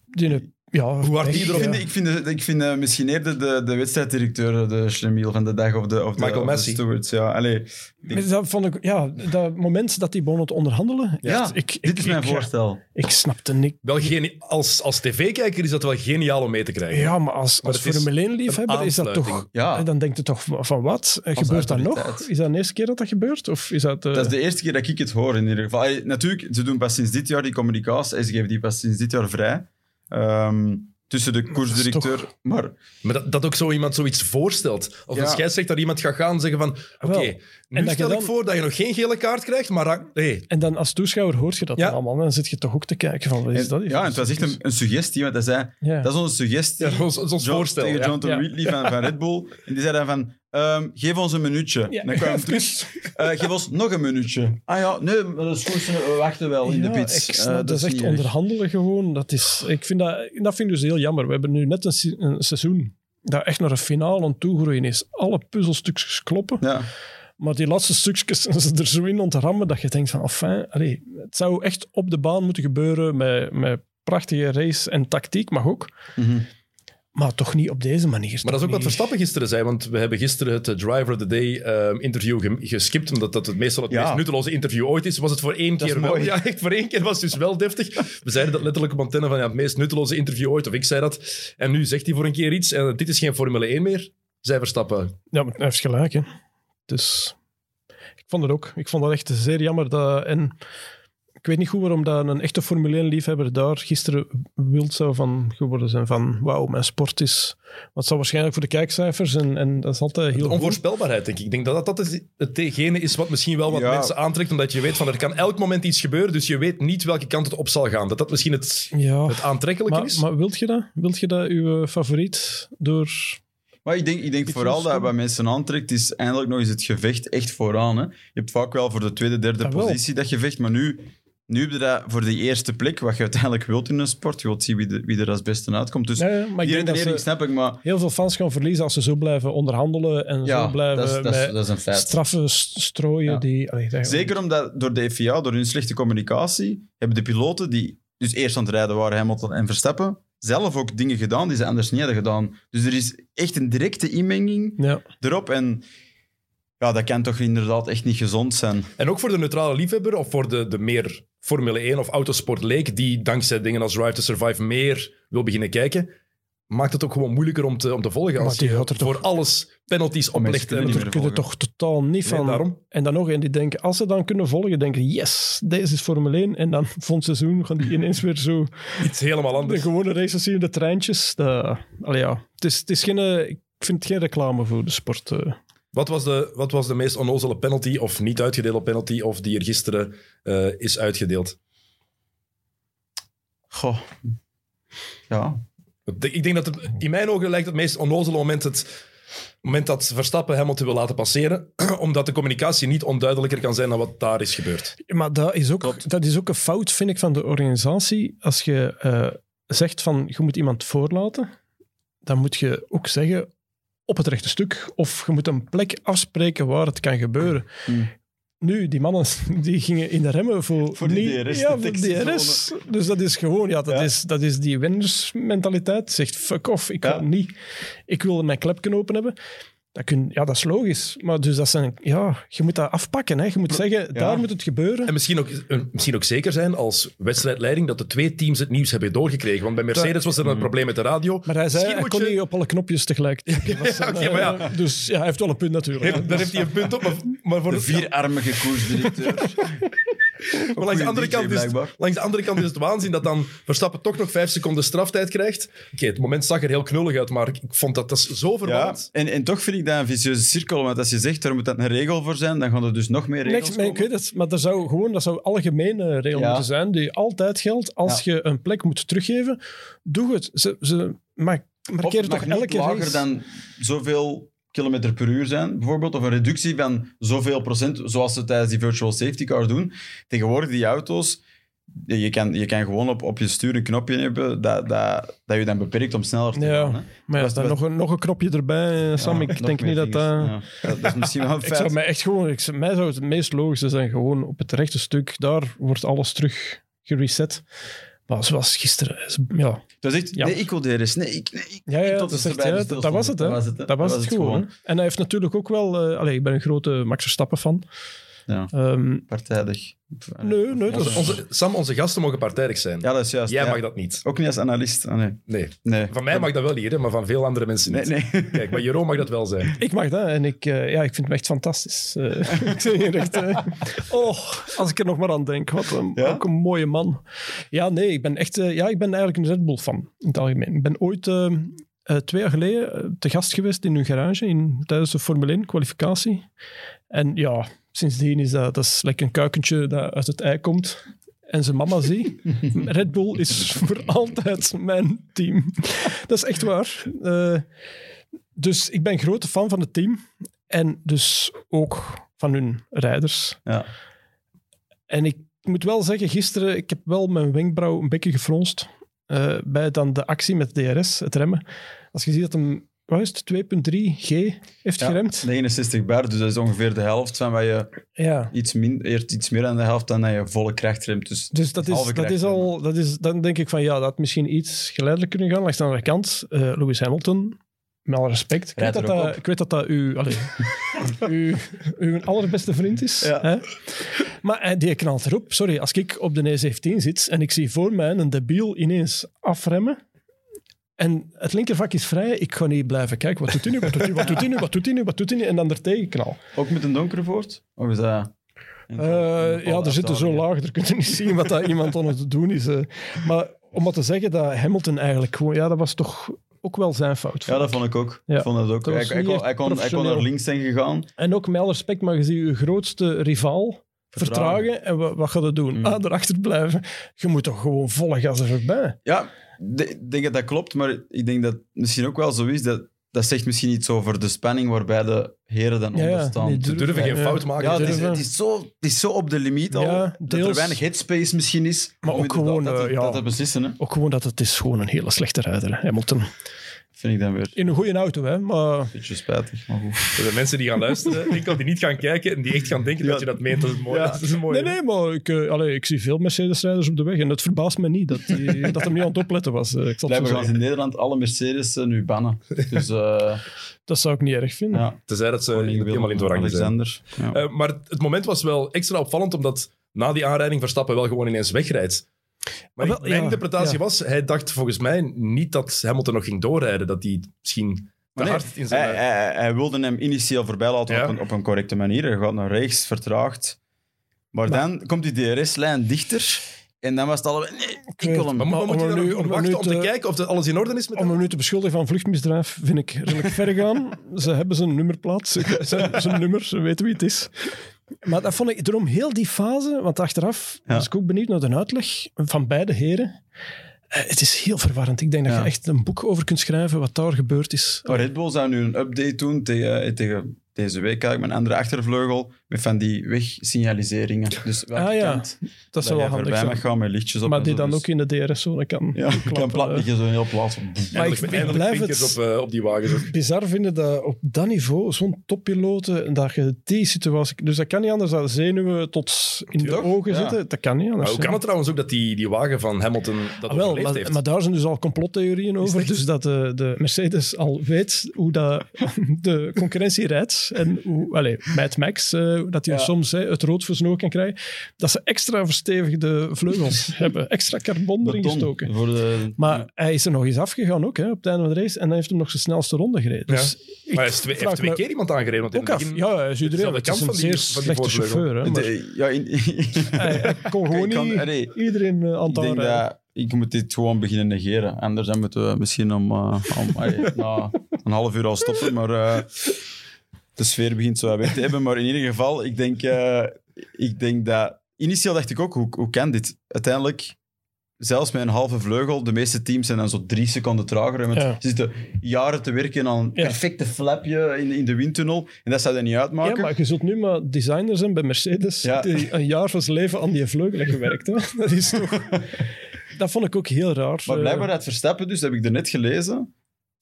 Die, ja, Hoe hard die Ik erop- ja. vind, ik vind, ik vind eh, misschien eerder de, de wedstrijddirecteur de schlemiel van de dag of de, of de, Michael of de Messi. stewards. Ja, allee, ik denk- Dat vond ik, ja, dat moment dat die begonnen te onderhandelen. ja echt, ik, dit ik- is mijn ik- voorstel. Ik snapte. Wel geni- als, als tv-kijker is dat wel geniaal om mee te krijgen. Ja, maar als, Maar als Formule 1-liefhebber een is dat toch... Ja. Dan denkt je toch van wat? Eh, Gebeurt dat nog? Is dat de eerste keer dat dat gebeurt? Of is dat... eh, Dat is de eerste keer dat ik het hoor, in ieder geval. Allee, natuurlijk, ze doen pas sinds dit jaar die communicatie ze geven die pas sinds dit jaar vrij. Ehm, tussen de koersdirecteur. Maar Maar dat, dat ook zo iemand zoiets voorstelt. Of Ja. een scheidsrechter iemand gaat gaan zeggen van... Oké, Wel. nu En dat stel ik voor dat je nog geen gele kaart krijgt, maar... En dan als toeschouwer hoort je dat Ja. allemaal. Dan zit je toch ook te kijken van, wat is en- dat? ja, en het was echt een, een suggestie, want hij zei, Ja. dat is onze suggestie. ja, dat is dat is ons John- voorstel. Tegen ja. Jonathan Ja. Wheatley van, van Red Bull. En die zei dan van, ehm, geef ons een minuutje. Ja. Dan kwam terug, eh, geef ons nog een minuutje. Ah ja, nee, maar dat is goed, we wachten wel in de pits. ik Eh, dat is echt onderhandelen gewoon. Dat, is, ik vind dat, dat vind ik dus heel jammer. We hebben nu net een, se- een seizoen dat echt naar een finale aan toegroeien is. Alle puzzelstukjes kloppen. Ja. Maar die laatste stukjes zijn ze er zo in om te rammen dat je denkt van, enfin, allee, het zou echt op de baan moeten gebeuren met, met prachtige race en tactiek, mag ook. Mhm. Maar toch niet op deze manier. Maar dat is ook wat Verstappen gisteren zei, want we hebben gisteren het Driver of the Day ehm, interview ge- geskipt, omdat dat het meestal het Ja. meest nutteloze interview ooit is. Was het voor één Dat keer wel? Ja, echt voor één keer was het dus wel deftig. We zeiden dat letterlijk op antenne van ja, het meest nutteloze interview ooit, of ik zei dat. En nu zegt hij voor een keer iets en dit is geen Formule 1 meer. Zij Verstappen. Ja, maar hij heeft gelijk, hè. Dus ik vond het ook. Ik vond dat echt zeer jammer. Dat, en ik weet niet goed waarom dat een echte Formule 1-liefhebber daar gisteren wild zou van geworden zijn. Van, wauw, mijn sport is... Wat zal waarschijnlijk voor de kijkcijfers en, en dat is altijd heel De goed. onvoorspelbaarheid, denk ik. Ik denk dat dat, dat hetgene is wat misschien wel wat Ja. mensen aantrekt, omdat je weet van er kan elk moment iets gebeuren, dus je weet niet welke kant het op zal gaan. Dat dat misschien het, Ja, het aantrekkelijke maar, is. maar wilt je dat? Wilt je dat uw favoriet door... Maar ik denk, ik denk vooral dat wat mensen aantrekt, is eindelijk nog eens het gevecht echt vooraan. Hè. Je hebt vaak wel voor de tweede, derde Ah, positie dat gevecht, maar nu, nu heb je dat voor die eerste plek, wat je uiteindelijk wilt in een sport. Je wilt zien wie, de, wie er als beste uitkomt. Dus Ja, ja, maar die redenering snap ik, maar heel veel fans gaan verliezen als ze zo blijven onderhandelen en ja, zo blijven dat, is, dat, is, met dat is een feit. straffen st- strooien. Ja. Die, allee, dat- Zeker omdat door de FIA, door hun slechte communicatie, hebben de piloten die dus eerst aan het rijden waren, Hamilton en Verstappen, zelf ook dingen gedaan die ze anders niet hadden gedaan. Dus er is echt een directe inmenging Ja. erop en ja, dat kan toch inderdaad echt niet gezond zijn. En ook voor de neutrale liefhebber of voor de, de meer Formule 1 of autosportleek die dankzij dingen als Drive to Survive meer wil beginnen kijken, maakt het ook gewoon moeilijker om te, om te volgen. Maar Als die gaat er voor toch- alles penalties oplegt. kunnen En, niet Daar meer kun je volgen. toch totaal niet Nee, van. daarom. En dan nog, en die denken, als ze dan kunnen volgen, denken yes, deze is Formule 1. En dan volgend seizoen gaan die ineens weer zo iets helemaal de anders. gewone races zien, de treintjes. De, ja. het, is, het is geen, eh, ik vind het geen reclame voor de sport. Wat was, de, wat was de meest onnozele penalty of niet uitgedeelde penalty of die er gisteren eh, is uitgedeeld? Goh. Ja. Ik denk dat het, in mijn ogen lijkt het meest onnozele moment het moment dat Verstappen Hamilton wil laten passeren, omdat de communicatie niet onduidelijker kan zijn dan wat daar is gebeurd. Maar dat is, ook, dat is ook een fout, vind ik, van de organisatie. Als je eh, zegt van, je moet iemand voorlaten, dan moet je ook zeggen op het rechte stuk. Of je moet een plek afspreken waar het kan gebeuren. Hmm. Nu, die mannen die gingen in de remmen voor, Voor die niet- DRS Ja, voor. DRS. Dus dat is gewoon, ja, dat, Ja. Is, dat is die winnersmentaliteit. Zegt, fuck off, ik, Ja. ga niet, ik wil mijn klepje open hebben. Dat, kun, ja, dat is logisch. Maar dus dat zijn, ja, je moet dat afpakken. Hè. Je moet zeggen, daar moet het gebeuren. En misschien ook, eh, misschien ook zeker zijn als wedstrijdleiding dat de twee teams het nieuws hebben doorgekregen. Want bij Mercedes was er een probleem met de radio. Maar hij zei, Misschien hij moet kon je- niet op alle knopjes tegelijk. oké, maar ja. eh, Dus ja, hij heeft wel een punt natuurlijk. Daar heeft hij een punt op. Maar, maar voor De vierarmige koersdirecteur. Maar langs de, andere DJ kant is, blijkbaar. langs de andere kant is het waanzin dat dan Verstappen toch nog vijf seconden straftijd krijgt. Oké, het moment zag er heel knullig uit, maar ik vond dat, dat is zo Ja, verwarrend. en, en toch vind ik dat een vicieuze cirkel. Want als je zegt, er moet dat een regel voor zijn, dan gaan er dus nog meer regels maar ik komen. weet het, maar dat zou gewoon dat zou algemene regel Ja. moeten zijn, die altijd geldt. Als je een plek moet teruggeven, doe het. Ze, ze maar, markeer het toch mag niet elke lager race. dan zoveel kilometer per uur zijn, bijvoorbeeld. Of een reductie van zoveel procent, zoals ze tijdens die virtual safety car doen. Tegenwoordig, die auto's, je kan, je kan gewoon op, op je stuur een knopje hebben dat, dat, dat je dan beperkt om sneller te Ja. gaan. Hè? Maar ja, is- dan dat- nog een, nog een knopje erbij, eh, Sam. Ja, ik denk niet dat dat... Ja. Dat is misschien wel een Ik zou feit. mij echt gewoon, ik, zou- mij zou het meest logische zijn gewoon op het rechte stuk, daar wordt alles terug gereset. Maar zoals gisteren, is- ja. Dat is echt, Ja. nee, ik wil DRS. Nee, ik, nee, ik, Ja, ja, dat, is echt, ja, dat, was het, hè. Dat was het, hè. Dat was het gewoon. En hij heeft natuurlijk ook wel... eh allee, ik ben een grote Max Verstappen-fan. Ja. Ehm, Partijdig. nee, nee, dat Onze, Sam, onze gasten mogen partijdig zijn. Ja, dat is juist. Jij ja. mag dat niet. Ook niet als analist. Ah, nee. Nee. Nee. Van mij mag dat wel hier, hè, maar van veel andere mensen niet. nee. Kijk, maar Jeroen mag dat wel zijn. Ik mag dat en ik, eh, ja, ik vind hem echt fantastisch. Eh, ik zeg je echt, eh, oh, als ik er nog maar aan denk, wat een, Ja? ook een mooie man. Ja, nee, ik ben echt, ja, ik ben eigenlijk een Red Bull fan in het algemeen. Ik ben ooit twee jaar geleden te gast geweest in hun garage in, tijdens de Formule 1 kwalificatie. En ja, sindsdien is dat, dat is lekker een kuikentje dat uit het ei komt. En zijn mama zie. Red Bull is voor altijd mijn team. Dat is echt waar. Eh, dus ik ben grote fan van het team. En dus ook van hun rijders. Ja. En ik moet wel zeggen, gisteren, ik heb wel mijn wenkbrauw een beetje gefronst. eh, bij dan de actie met DRS, het remmen. Als je ziet dat hem, wat is het, 2.3 G heeft Ja, geremd. 69 bar, dus dat is ongeveer de helft van wat je Ja. iets, min, eerst iets meer dan de helft dan dat je volle kracht remt. Dus, Dus dat is, dat is al, dat is, dan denk ik van ja, dat had misschien iets geleidelijk kunnen gaan. Langs de andere kant, eh, Lewis Hamilton, met alle respect. Ik weet, dat dat, ik weet dat dat uw, allee, uw, uw allerbeste vriend is. Ja. Hè? Maar eh, die knalt erop. Sorry, als ik op de E17 zit en ik zie voor mij een debiel ineens afremmen. En het linkervak is vrij. Ik ga niet blijven kijken. Wat doet hij nu? Wat doet hij? Wat doet hij nu? Wat doet hij nu? Wat doet hij nu? En dan er tegen knal. Ook met een donkere voort? Of is dat... Eh, ja, er zitten zo laag, er kun je niet zien wat dat iemand aan het doen is. eh. Maar om maar te zeggen dat Hamilton eigenlijk gewoon, ja, dat was toch ook wel zijn fout. Ja, dat vond ik ook. Ja. Ik vond dat ook. Hij, hij kon, hij, kon, hij kon professioneel. naar links zijn gegaan. En ook met alle respect, maar je ziet je grootste rivaal vertragen. En wat, wat gaat het doen? Mm. Ah, erachter blijven. Je moet toch gewoon volle gas er voorbij. Ja, ik denk dat dat klopt, maar ik denk dat het misschien ook wel zo is dat dat zegt misschien iets over de spanning waarbij de heren dan Ja, onder staan. Ze durven geen Ja. fout maken. Ja, het is, durven. het, is zo, het is zo op de limiet al, Ja, dat er weinig headspace misschien is. Maar ook gewoon, dat, eh, ja. dat te beslissen, hè. Ook gewoon dat het is gewoon een hele slechte rijder, Hamilton. Vind ik dan weer In een goede auto, hè. Maar een beetje spijtig. Maar goed. Er zijn mensen die gaan luisteren, enkel die niet gaan kijken en die echt gaan denken dat je dat meent. Dat is mooi. Ja. Dat is mooi. Nee, nee, maar ik, allee, ik zie veel Mercedes-rijders op de weg en het verbaast me niet dat, die, dat hem niet aan het opletten was. eh, ik zal Blijkbaar gaan in Nederland alle Mercedes eh, nu bannen. Dus uh, Dat zou ik niet erg vinden. ja, Tenzij dat ze helemaal in het oranje zijn. Alexander. Eh, maar het moment was wel extra opvallend, omdat na die aanrijding Verstappen wel gewoon ineens wegrijdt. Maar Maar wel, ik- mijn ja, interpretatie ja. was, hij dacht volgens mij niet dat Hamilton nog ging doorrijden. Dat hij misschien te nee, hard in zijn... hij, hij, hij wilde hem initieel voorbij laten Ja. op, een, op een correcte manier. Hij gaat naar rechts, vertraagt. Maar, Maar- dan komt die DRS-lijn dichter. En dan was het allebei... Nee, ik wil hem. maar moet, Maar moet om je er dan nu- nog om wachten nu om te te- kijken of dat alles in orde is met Om hem? hem nu te beschuldigen van vluchtmisdrijf vind ik redelijk ver gaan. Ze hebben zijn nummerplaat, ze- zijn, zijn nummer, ze weten wie het is. Maar dat vond ik daarom heel die fase, want achteraf Ja. was ik ook benieuwd naar de uitleg van beide heren. Eh, het is heel verwarrend. Ik denk dat Ja. je echt een boek over kunt schrijven wat daar gebeurd is. Maar Red Bull zou nu een update doen tegen, tegen deze week eigenlijk mijn andere achtervleugel met van die wegsignaliseringen. Dus welke Ah, ja. kant Dat zou wel handig voorbij mag zijn. gaan met lichtjes op Maar die zo, dan dus- ook in de DRS-zone kan Ja, kan plat liggen zo heel plaats. Maar ik- ik blijf het- op, eh, op die wagens. ook. bizar vinden dat op dat niveau, zo'n toppiloten, dat je die situatie... Dus dat kan niet anders dan zenuwen tot in de ogen Ja. zitten. Dat kan niet anders. Maar hoe kan het trouwens ook dat die, die wagen van Hamilton dat Ah, wel, overleefd maar, heeft? maar daar zijn dus al complottheorieën over. echt? Dus dat de, de Mercedes al weet hoe dat de concurrentie rijdt. En hoe, allez, Mad Max, dat hij Ja. soms hè, het rood voor zijn oog kan krijgen. Dat ze extra verstevigde vleugels hebben. Extra carbon erin Beton gestoken. Voor de, Maar hij is er nog eens afgegaan ook, hè, op het einde van de race. En dan heeft hem nog zijn snelste ronde gereden. Ja. Dus ik Maar hij is twee, vraag heeft twee keer iemand aangereden. Want ook af. begin, Ja, hij is iedereen. Het is een van die- zeer slechte chauffeur. Hè, maar de- ja, in, hij, hij kon gewoon kan- niet allee, iedereen eh, aan ik het denk aanrijden. dat ik moet dit gewoon beginnen negeren. Anders dan moeten we misschien om, eh, om allee, een half uur al stoppen. Maar eh, de sfeer begint zo weg te hebben. Maar in ieder geval, ik denk, eh, ik denk dat... Initieel dacht ik ook, hoe, hoe kan dit? Uiteindelijk, zelfs met een halve vleugel, de meeste teams zijn dan zo drie seconden trager. Ja. Ze zitten jaren te werken aan een perfecte flapje in, in de windtunnel. En dat zou er niet uitmaken. Ja, maar je zult nu maar designer zijn bij Mercedes Ja. die een jaar van zijn leven aan die vleugel heeft gewerkt. Hè? Dat is toch... Dat vond ik ook heel raar. Maar Eh, blijkbaar uit Verstappen, dus dat heb ik er net gelezen,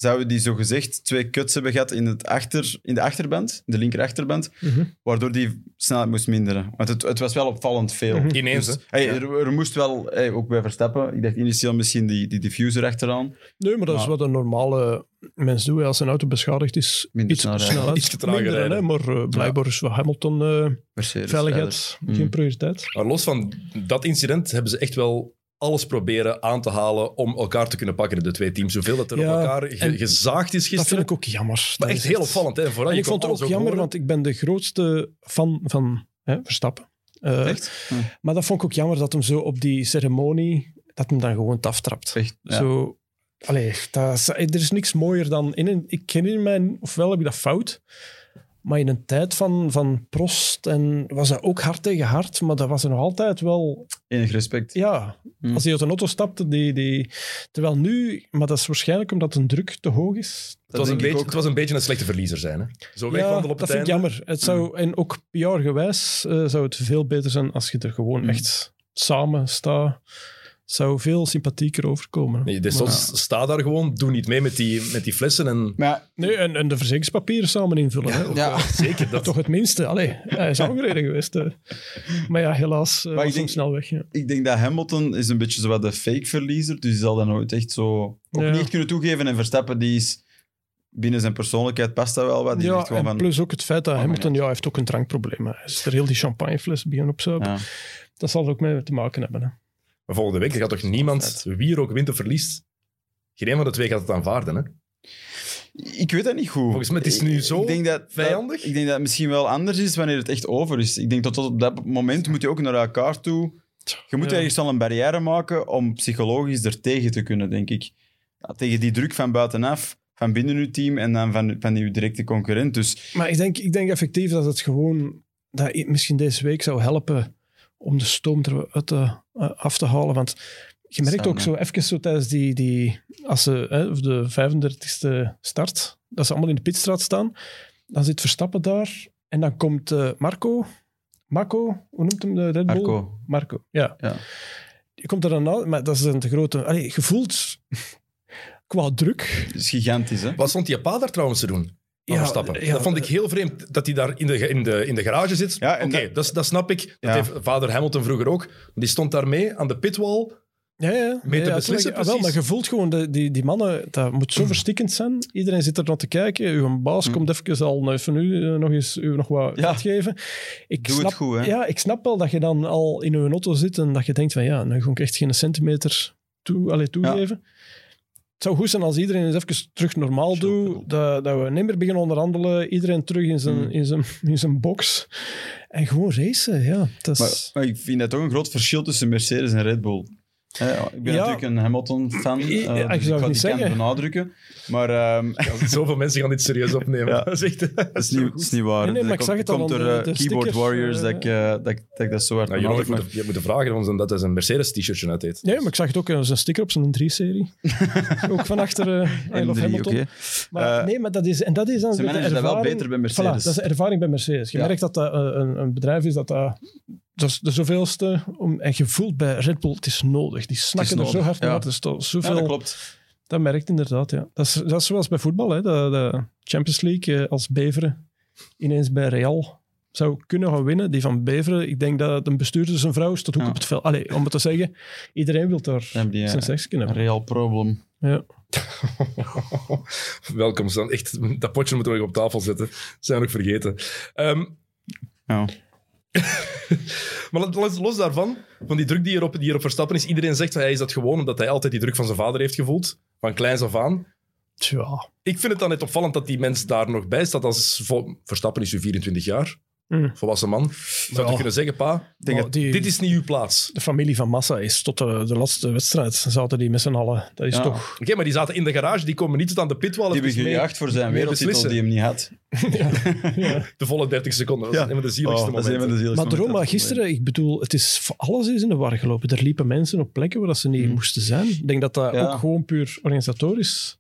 zouden die zogezegd twee cuts hebben gehad in, het achter, in de achterband, in de linker achterband, mhm. waardoor die snelheid moest minderen. Want het, het was wel opvallend veel. Mhm. Ineens, Dus, hey, er, er moest wel, hey, ook bij Verstappen, ik dacht initieel misschien die, die diffuser achteraan. Nee, maar dat is wat een normale mens doet. Als een auto beschadigd is, Minder iets snel sneller. Iets trager Minder, rijden. maar eh, blijkbaar is voor Hamilton eh, Mercedes. veiligheid Mm. geen prioriteit. Maar los van dat incident hebben ze echt wel alles proberen aan te halen om elkaar te kunnen pakken, de twee teams. Zoveel dat er Ja, op elkaar ge- gezaagd is Dat vind gisteren. ik ook jammer. Maar Dat echt is heel opvallend. Hè? Vooral, En ik vond het ook jammer, horen. want ik ben de grootste fan van hè, Verstappen. Eh, Echt? Hm. Maar dat vond ik ook jammer dat hem zo op die ceremonie, dat hem dan gewoon aftrapt. Echt, ja. Zo, allee, dat is, er is niks mooier dan... In een, ik ken in mijn... Ofwel heb ik dat fout, maar in een tijd van, van Prost en was dat ook hard tegen hard, maar dat was er nog altijd wel... Enig respect. Ja, Hmm. als hij uit een auto stapte, die, die... Terwijl nu... Maar dat is waarschijnlijk omdat een druk te hoog is. Het was, een beetje, ook. het was een beetje een slechte verliezer zijn. Hè? Zo Ja, wegwandelen op dat het vind ik jammer. Het zou, En ook PR-gewijs eh, zou het veel beter zijn als je er gewoon Mm. echt samen staat. Zou veel sympathieker overkomen. Nee, dus sta daar gewoon, doe niet mee met die, met die flessen. En Maar Nee, en, en de verzekeringspapieren samen invullen. hè. Ook, ja. eh, zeker, dat, Toch het minste. Allee, hij is aangereden geweest. eh. Maar ja, helaas uh, Maar ik denk- snel weg. Ja. ik denk dat Hamilton is een beetje zo wat de fake verliezer. Dus die zal dat nooit echt zo ook Ja. niet kunnen toegeven. En Verstappen, die is binnen zijn persoonlijkheid past dat wel wat. Die Ja, en van... plus ook het feit dat Oh, Hamilton ja. heeft ook een drankprobleem. Hij is er heel die champagnefles beginnen opzuipen. Ja. Dat zal er ook mee te maken hebben. Hè. Maar volgende week gaat toch niemand, wie er ook wint of verliest, geen een van de twee gaat het aanvaarden. Hè? Ik weet dat niet goed. Volgens mij, het is nu Ik- zo ik denk dat, vijandig. dat- ik denk dat het misschien wel anders is wanneer het echt over is. Ik denk dat tot op dat moment moet je ook naar elkaar toe... Je moet Ja. ergens al een barrière maken om psychologisch er tegen te kunnen, denk ik. Ja, tegen die druk van buitenaf, van binnen uw team en dan van, van uw directe concurrent. Dus Maar ik denk, ik denk effectief dat het gewoon dat misschien deze week zou helpen om de stoom eruit te, eh, af te halen. Want je merkt ook zo even zo tijdens die, die als ze hè, de 35e start, dat ze allemaal in de pitstraat staan, dan zit Verstappen daar en dan komt eh, Marco, Marco, hoe noemt hem de Red Bull? Marco, Marco, ja. Ja. Je komt er dan aan, maar dat is een te grote... Allee, je voelt qua druk... het is gigantisch, hè? Wat stond die pa daar trouwens te doen? Van Ja, dat vond ik heel vreemd, dat hij daar in de, in de, in de garage zit. Ja, Oké, dat- dat, dat snap ik. Dat Ja. heeft vader Hamilton vroeger ook. Die stond daar mee aan de pitwall. Ja, ja. Mee te ja, beslissen. Ah, wel, precies. maar je voelt gewoon, de, die, die mannen, dat moet zo verstikkend zijn. Iedereen zit er naar te kijken. Uw baas Mm. komt even al even u, eh, nog eens u nog wat Ja. vet geven. Ik Doe snap, het goed, hè? Ja, ik snap wel dat je dan al in uw auto zit en dat je denkt van ja, nu ga ik echt geen centimeter toe, allee, toegeven. Zou goed zijn als iedereen eens even terug normaal doet. Dat, dat we niet meer beginnen onderhandelen. Iedereen terug in zijn, Mm. in zijn, in zijn box. En gewoon racen, ja. Dat is... Maar, maar ik vind dat toch een groot verschil tussen Mercedes en Red Bull. Ja, ja, ik ben Ja. natuurlijk een Hamilton-fan. Ik- eh, ik dus zou het ik ga niet die zeggen. kant benadrukken. Maar ehm, Zoveel mensen gaan dit serieus opnemen. Ja. Dat is echt... dat is niet, dat is niet waar. Nee, nee, maar dat ik zag komt- het al komt aan door de- eh, de Keyboard stickers, Warriors eh, dat, ik, eh, dat, ik- dat ik dat zo hard Nou, je moet, je moet vragen want dat hij een Mercedes-t-shirtje uit deed. Nee, maar ik zag het ook als een sticker op zijn 3-serie. ook van achter eh I Love M3, Hamilton. oké. Maar, nee, maar dat is, en dat is dan Ze de managen dat wel ervaring- beter bij Voilà, Mercedes. dat is de ervaring bij Mercedes. Je Ja. merkt dat dat een, een bedrijf is dat dat... Dat is de zoveelste. Om, en je voelt bij Red Bull, het is nodig. Die snakken er zo hard ja. naar. Het is toch Ja, zoveel, dat dat, klopt. merkt inderdaad, ja. Dat is, dat is zoals bij voetbal, hè. De, de Champions League eh, als Beveren ineens bij Real zou kunnen gaan winnen. Die van Beveren, ik denk dat een bestuurder zijn vrouw staat ook Ja. op het veld. Allee, om het te zeggen, iedereen wil daar Dan zijn eh, seks kunnen een hebben. real problem. Ja. Welkom, Stan. Echt, dat potje moeten we nog op tafel zetten. Dat zijn we nog vergeten. Ehm, Ja. maar los, los daarvan, van die druk die erop, die erop Verstappen is, iedereen zegt dat hij is dat gewoon omdat hij altijd die druk van zijn vader heeft gevoeld. Van kleins af aan. Tja. Ik vind het dan net opvallend dat die mens daar nog bij staat. Als Verstappen is nu 24 jaar, Mm. volwassen man. Zou je Ja. kunnen zeggen, pa, die, dit is niet uw plaats. De familie van Massa is tot de, de laatste wedstrijd. Zaten die met z'n allen. Dat is Ja. toch... Oké, maar die zaten in de garage, die komen niet tot aan de pitwall. Die hebben mee gejaagd voor zijn wereldtitel die hem niet had. Ja. De volle 30 seconden. Dat is Ja. een van de zieligste Oh, dat is een momenten. van de zieligste Maar daarom, maar momenten. gisteren, ik bedoel, het is, alles is in de war gelopen. Er liepen mensen op plekken waar dat ze niet moesten zijn. Ik denk dat dat Ja. ook gewoon puur organisatorisch...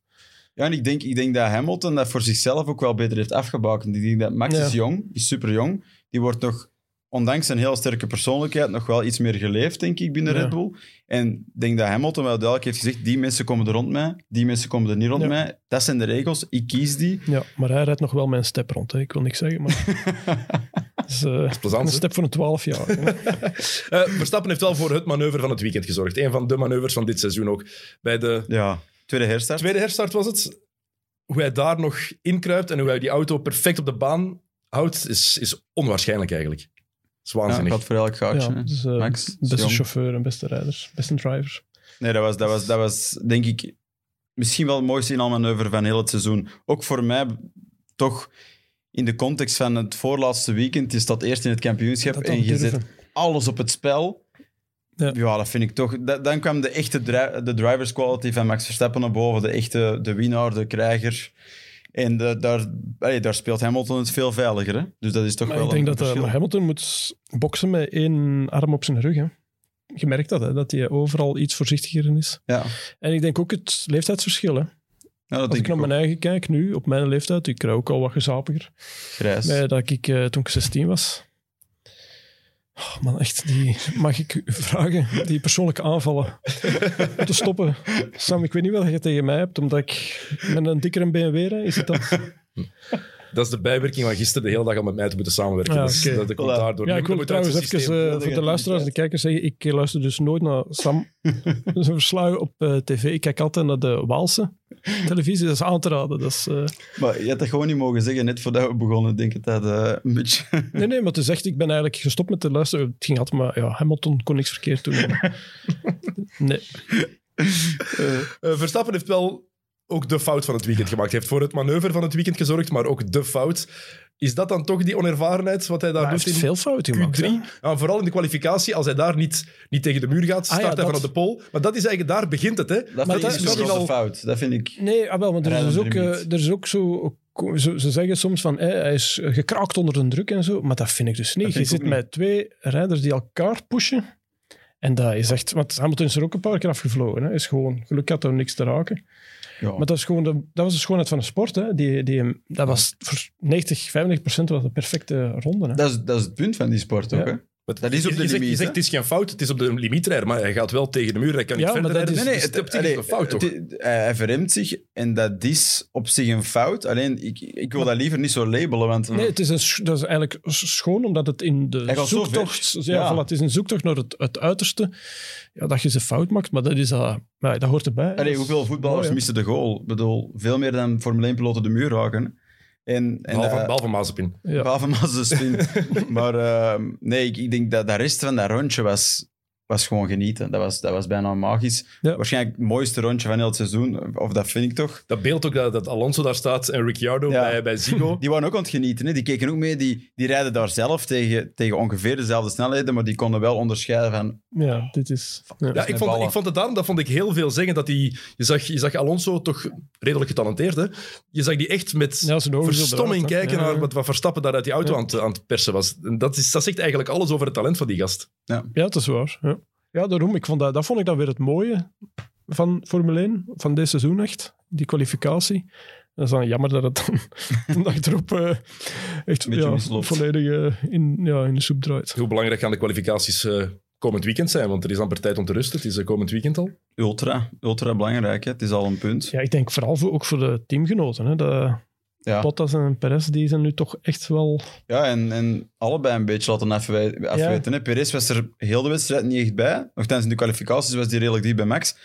Ja, en ik denk, ik denk dat Hamilton dat voor zichzelf ook wel beter heeft afgebakend. Ik denk dat Max Ja. is jong, is super jong. Die wordt nog, ondanks zijn heel sterke persoonlijkheid, nog wel iets meer geleefd, denk ik, binnen Ja. Red Bull. En ik denk dat Hamilton wel duidelijk heeft gezegd, die mensen komen er rond mij, die mensen komen er niet rond Ja. mij. Dat zijn de regels, ik kies die. Ja, maar hij rijdt nog wel mijn step rond. Hè. Ik wil niks zeggen, maar... Het is, eh, plezant, een hè? step voor een 12 jaar. Eh, Verstappen heeft wel voor het manoeuvre van het weekend gezorgd. Een van de manoeuvres van dit seizoen ook. Bij de Ja, tweede herstart. tweede herstart was het. Hoe hij daar nog inkruipt en hoe hij die auto perfect op de baan houdt, is, is onwaarschijnlijk eigenlijk. Dat is Ja, waanzinnig. gaat voor elk gaatje. ja, hè. dus, eh, Max, is beste jong. chauffeur en beste rijder. Beste driver. Nee, dat was, dat, was, dat was denk ik misschien wel het mooiste inhaalmanoeuvre van heel het seizoen. Ook voor mij toch in de context van het voorlaatste weekend. Je staat eerst in het kampioenschap Dat en je durven. zet alles op het spel. Ja. Ja, dat vind ik toch... dan kwam de echte dri- de drivers quality van Max Verstappen naar boven. De echte de winnaar, de krijger. En de- daar, allee, daar speelt Hamilton het veel veiliger. Hè? Dus dat is toch Maar wel ik denk een dat eh. Hamilton moet boksen met één arm op zijn rug. Hè. Je merkt dat, hè, dat hij overal iets voorzichtiger is. Ja, En ik denk ook het leeftijdsverschil. Hè. dat Als denk ik naar ook. mijn eigen kijk, nu, op mijn leeftijd, ik krijg ook al wat gezapiger. Grijs. Dat ik eh, toen ik 16 was. Oh, man, echt, die, mag ik u vragen, die persoonlijke aanvallen te stoppen. Sam, ik weet niet wat je tegen mij hebt, omdat ik met een dikkere BMW. Is het dat? Dat is de bijwerking van gisteren de hele dag om met mij te moeten samenwerken. Ja, dus dat komt Voilà. daardoor. Ja, ik wil trouwens even eh, dat voor de luisteraars en de kijkers zeggen, ik luister dus nooit naar Sam zijn verslagen op eh, tv. Ik kijk altijd naar de Waalse televisie, dat is aan te raden. Dat is, eh, Maar je had dat gewoon niet mogen zeggen, net voordat we begonnen. Denk ik dat eh, een beetje... Nee, nee, maar het is echt, ik ben eigenlijk gestopt met te luisteren. Het ging altijd maar, ja, Hamilton kon niks verkeerd doen. nee. Verstappen heeft wel ook de fout van het weekend gemaakt. Hij heeft voor het manoeuvre van het weekend gezorgd, maar ook de fout. Is dat dan toch die onervarenheid wat hij daar Maar hij doet heeft in veel fouten gemaakt. Q3? hè. Ja, vooral in de kwalificatie, als hij daar niet, niet tegen de muur gaat, Ah ja, start hij dat- vanaf de pol. Maar dat is eigenlijk, daar begint het. Hè? Dat Maar dat- is misschien is al fout. Dat vind ik... Nee, ah, wel, want er is, ook, eh, er is ook zo, zo... Ze zeggen soms van, eh, hij is gekraakt onder de druk en zo. Maar dat vind ik dus niet. Je zit met twee rijders die elkaar pushen. En dat is echt... Want Hamilton is er ook een paar keer afgevlogen. Hè. Is gewoon, geluk had er niks te raken. Ja. Maar dat, is gewoon de, dat was de schoonheid van de sport. Hè. Die, die, dat was voor 90, 95 procent was de perfecte ronde. Hè. Dat is, dat is het punt van die sport ook, hè? Maar Dat is op je- de je zegt, limiet, je zegt het is geen fout, het is op de limietrijder, maar hij gaat wel tegen de muur, hij kan niet verder rijden. is- Dus het is een fout, toch? het- hij verremt zich en dat is op zich een fout. Alleen, ik, ik wil dat liever niet zo labelen, want... Nee, het is, een, dat is eigenlijk schoon, omdat het in de zoektocht... Ja, Ja. Voilà, het is een zoektocht naar het, het uiterste. Ja, dat je ze fout maakt, maar dat, is, uh, ja, dat hoort erbij. Allee, hoeveel voetballers missen de goal? Ik bedoel, veel meer dan Formule 1-piloten de muur raken. En, en Behalve, dat- behalve Mazepin. Ja. Behalve Mazda spin. maar ehm, nee, ik, ik denk dat de rest van dat rondje was, was gewoon genieten. Dat was, dat was bijna magisch. Ja. Waarschijnlijk het mooiste rondje van heel het seizoen. Of dat vind ik toch. Dat beeld ook dat, dat Alonso daar staat en Ricciardo Ja. bij, bij Zigo. Die waren ook aan het genieten. Hè? Die keken ook mee. Die, die rijden daar zelf tegen, tegen ongeveer dezelfde snelheden, maar die konden wel onderscheiden van... Ja, dit is... Ja. Ja, ik vond, ik vond het daarom, dat vond ik heel veel zeggen, dat die, je, zag, je zag Alonso toch redelijk getalenteerd, hè? Je zag die echt met Ja, verstomming kijken Ja. naar wat, wat Verstappen daar uit die auto Ja. aan, het, aan het persen was. En dat, is, dat zegt eigenlijk alles over het talent van die gast. Ja, dat is waar. Ja, daarom. Ik vond dat, dat vond ik dan weer het mooie van Formule 1, van dit seizoen echt. Die kwalificatie. Dat is dan jammer dat het dan de dag erop echt ja, volledig eh, in, ja, in de soep draait. Hoe belangrijk gaan de kwalificaties eh, komend weekend zijn? Want er is amper tijd om te rusten. Het is eh, komend weekend al. Ultra, ultra belangrijk. Hè? Het is al een punt. Ja, ik denk vooral voor, ook voor de teamgenoten. Hè. De, Ja, Bottas en Perez, die zijn nu toch echt wel... ja en, en allebei een beetje laten afwij- afweten. hè. Perez was er heel de wedstrijd niet echt bij. Nogthans, in de kwalificaties was hij redelijk dicht bij Max.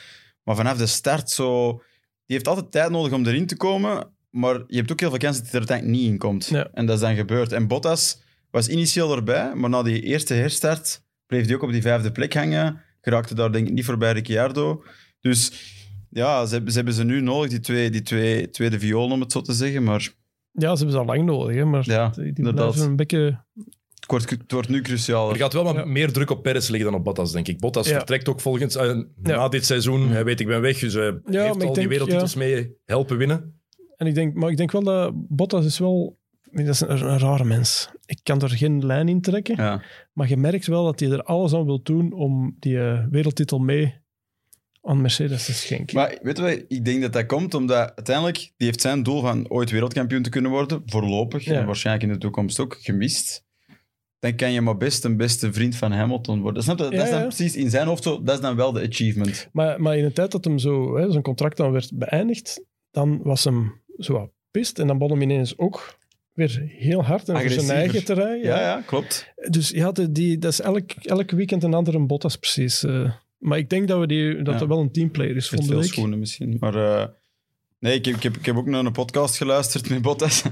Maar vanaf de start zo... Die heeft altijd tijd nodig om erin te komen, maar je hebt ook heel veel kans dat hij er uiteindelijk niet in komt. Ja. En dat is dan gebeurd. En Bottas was initieel erbij, maar na die eerste herstart bleef hij ook op die vijfde plek hangen. Geraakte daar denk ik niet voorbij Ricciardo. Dus ja, ze, hebben- ze hebben ze nu nodig, die twee, die twee tweede violen, om het zo te zeggen. Maar Ja, ze hebben ze al lang nodig, hè, maar Ja, die, die inderdaad. blijven een beetje... het wordt, het wordt nu cruciaal. Er gaat wel wat Ja. meer druk op Perez liggen dan op Bottas, denk ik. Bottas Ja. vertrekt ook volgens eh, na dit seizoen. Hij weet, ik ben weg, dus hij heeft al die wereldtitels mee helpen winnen. En ik denk, maar ik denk wel dat Bottas is wel... Dat is een, een rare mens. Ik kan er geen lijn in trekken. Ja. Maar je merkt wel dat hij er alles aan wil doen om die eh, wereldtitel mee aan Mercedes te schenken. Maar weet je wat, ik denk dat dat komt omdat uiteindelijk, die heeft zijn doel van ooit wereldkampioen te kunnen worden, voorlopig, Ja. en waarschijnlijk in de toekomst ook, gemist. Dan kan je maar best een beste vriend van Hamilton worden. Snap je? Dat Ja, is dan ja. precies in zijn hoofd zo, dat is dan wel de achievement. Maar, maar in de tijd dat hem zo, hè, zijn contract dan werd beëindigd, dan was hem zo pist. En dan begon hem ineens ook weer heel hard en voor zijn eigen terrein. Ja, Ja. ja, klopt. Dus ja, die, dat is elk, elk weekend een andere Bottas precies. eh. Maar ik denk dat, we die, dat Ja. er wel een teamplayer is volgende veel schoenen misschien. Maar eh, nee, ik heb, ik, heb, ik heb ook naar een podcast geluisterd met Bottas.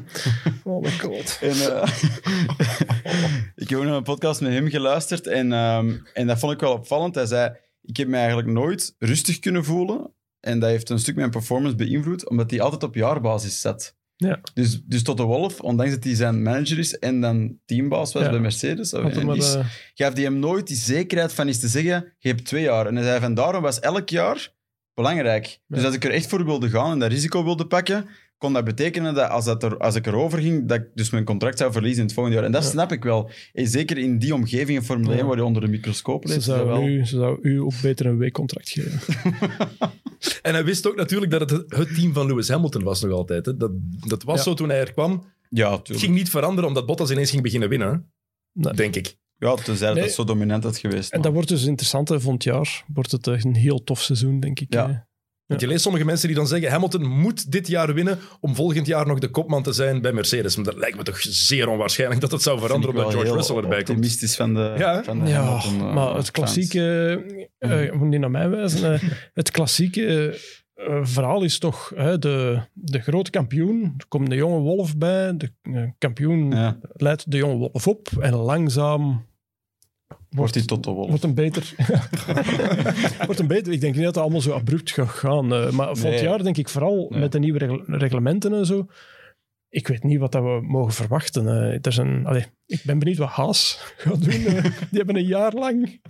Oh my god. En, eh, ik heb ook naar een podcast met hem geluisterd en, ehm, en dat vond ik wel opvallend. Hij zei, ik heb me eigenlijk nooit rustig kunnen voelen en dat heeft een stuk mijn performance beïnvloed, omdat hij altijd op jaarbasis zat. Ja. Dus, dus tot de Wolf, ondanks dat hij zijn manager is en dan teambaas was Ja. bij Mercedes, en maar, is, eh, gaf hij hem nooit die zekerheid van eens te zeggen, je hebt twee jaar. En hij zei van daarom was elk jaar belangrijk. Dus als ik er echt voor wilde gaan en dat risico wilde pakken, kon dat betekenen dat als, dat er, als ik erover ging, dat ik dus mijn contract zou verliezen in het volgende jaar. En dat Ja. snap ik wel. En zeker in die omgeving in Formule Ja. 1, waar je onder de microscoop ze, leeft, dat zou wel... u, ze zou u ook beter een weekcontract geven. En hij wist ook natuurlijk dat het het team van Lewis Hamilton was nog altijd. Hè. Dat, dat was Ja. zo toen hij er kwam. Ja, Het ging niet veranderen omdat Bottas ineens ging beginnen winnen. Nee. denk ik. Ja, tenzij dat Nee. het zo dominant had geweest. En maar- dat wordt dus interessant hè, volgend jaar. Wordt het echt een heel tof seizoen, denk ik. Ja. Want je leest sommige mensen die dan zeggen Hamilton moet dit jaar winnen om volgend jaar nog de kopman te zijn bij Mercedes. Maar dat lijkt me toch zeer onwaarschijnlijk dat het zou veranderen omdat George heel Russell erbij komt. optimistisch van de, Ja, van de Ja, Hamilton, eh, maar het klassieke, eh, ik moet niet naar mij wijzen, eh, het klassieke eh, verhaal is toch hè, de, de grote kampioen, er komt de jonge wolf bij, de kampioen Ja, leidt de jonge wolf op en langzaam wordt hij tot de wolf. wordt een beter. wordt een beter. Ik denk niet dat het allemaal zo abrupt gaat gaan. eh, maar volgend Nee. jaar denk ik vooral Nee. met de nieuwe reglementen en zo. Ik weet niet wat dat we mogen verwachten. eh. er is een, allee, ik ben benieuwd wat Haas gaat doen. eh. die hebben een jaar lang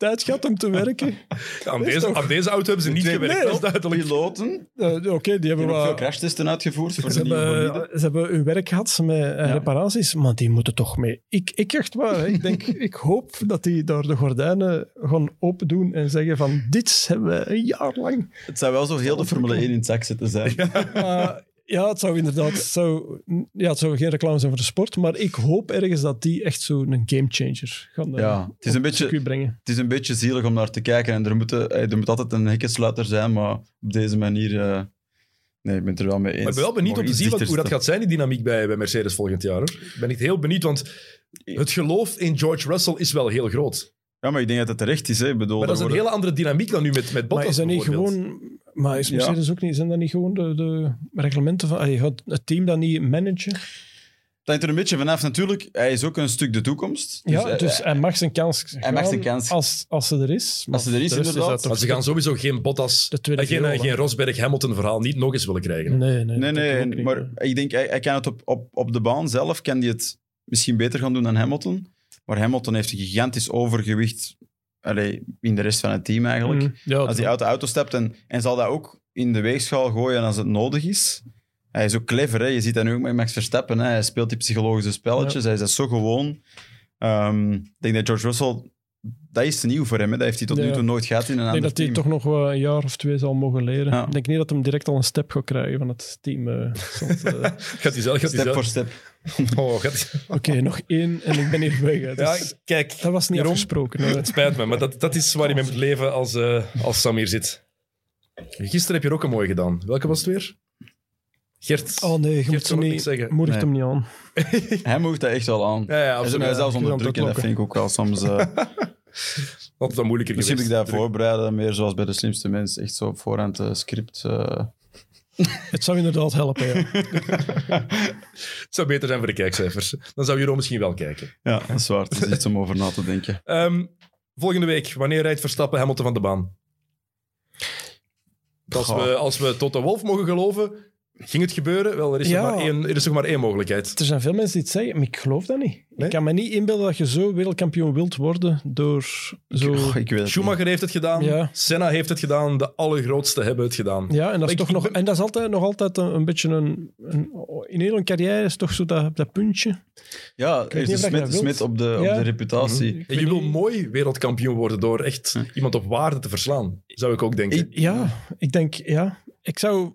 tijd gehad om te werken. Aan is deze, toch- aan deze auto hebben ze niet Twee- gewerkt, Nee, dat is duidelijk. Piloten, Eh, Oké, die die hebben ook veel crashtesten uitgevoerd voor Ze hebben, ze hebben hun werk gehad met eh, Ja. reparaties, maar die moeten toch mee. Ik, ik echt waar. hè. Ik, denk, ik hoop dat die daar de gordijnen gaan open doen en zeggen van dit hebben we een jaar lang. Het zou wel zo heel de Formule 1 in het zak zetten zijn. Uh, ja, het zou inderdaad het zou, ja, het zou geen reclame zijn voor de sport, maar ik hoop ergens dat die echt zo'n gamechanger gaan eh, Ja, het is, een beetje, brengen. het is een beetje zielig om naar te kijken. En er moet, er moet altijd een hekkensluiter zijn, maar op deze manier... eh, nee, ik ben het er wel mee eens. Maar ik ben wel benieuwd om te zien wat, hoe dat gaat zijn, die dynamiek bij, bij Mercedes volgend jaar. Hoor. Ik ben echt heel benieuwd, want het geloof in George Russell is wel heel groot. Ja, maar ik denk dat het terecht is. Hè. Ik bedoel, Maar dat is een worden- hele andere dynamiek dan nu met, met Bottas Maar is dat niet gewoon... Maar is Ja. Mercedes ook niet... Zijn dat niet gewoon de, de reglementen van... allee, gaat het team dat niet managen? Dat hangt er een beetje vanaf. Natuurlijk, hij is ook een stuk de toekomst. ja, hij- dus hij mag zijn kans Hij mag zijn kans- Als, als ze er is. Maar Als ze er is, inderdaad. toch Maar ze gaan sowieso geen Bottas, De tweede eh, geen, eh, geen Rosberg-Hamilton-verhaal niet nog eens willen krijgen. Nee, nee. Maar ik denk, hij, hij kan het op, op, op de baan zelf kan hij het misschien beter gaan doen dan Hamilton. Maar Hamilton heeft een gigantisch overgewicht allee, in de rest van het team eigenlijk. Mm, ja, Als hij uit de auto stapt en, en zal dat ook in de weegschaal gooien als het nodig is. Hij is ook clever, hè? je ziet dat nu ook met Max Verstappen. Hè? Hij speelt die psychologische spelletjes, hij is dat zo gewoon. Ehm, ik denk dat George Russell, dat is te nieuw voor hem. Hè? Dat heeft hij tot Ja. nu toe nooit gehad in een Ik denk ander dat hij team. toch nog wel een jaar of twee zal mogen leren. Ja. Ik denk niet dat hem direct al een step gaat krijgen van het team. eh, soms, eh. Gaat hij zelf... Gaat hij Step voor zelf step. Oh, hij- Oké, nog één en ik ben hier weg. Ja, Dus kijk, dat was niet Jeroen, afgesproken. Het spijt me, maar dat, dat is waar je mee moet leven als, eh, als Sam hier zit. Gisteren heb je er ook een mooi gedaan. Welke was het weer? Gert. Oh nee, je Gert moet ook niet, zeggen. moedigt Nee. hem niet aan. Hij mocht dat echt wel aan. Ja, ja, Hij zet absoluut. mij zelfs onder druk en dat vind ik ook wel soms... eh, Altijd wel moeilijker misschien moet ik dat voorbereiden, meer zoals bij de slimste mensen. Echt zo op voorhand eh, script. eh. Het zou inderdaad helpen, ja. Het zou beter zijn voor de kijkcijfers. Dan zou Jeroen misschien wel kijken. ja, dat is waar. Het is iets om over na te denken. Ehm, volgende week, wanneer rijdt Verstappen Hamilton van de baan? Als we, als we tot de Wolf mogen geloven, ging het gebeuren? Wel, er is, Ja. nog, maar één, er is nog maar één mogelijkheid. Er zijn veel mensen die het zeggen, maar ik geloof dat niet. Nee? Ik kan me niet inbeelden dat je zo wereldkampioen wilt worden door zo... Oh, ik weet het Schumacher heeft het gedaan, Ja. Senna heeft het gedaan, de allergrootste hebben het gedaan. Ja, en dat is, toch ik nog, ben- en dat is altijd, nog altijd een, een beetje een, een... In heel een carrière is toch zo dat, dat puntje. Ja, er is een smit op, de, Ja. op de reputatie. En je wil niet- mooi wereldkampioen worden door echt iemand op waarde te verslaan, zou ik ook denken. Ik- Ja, ik denk, ja. Ik zou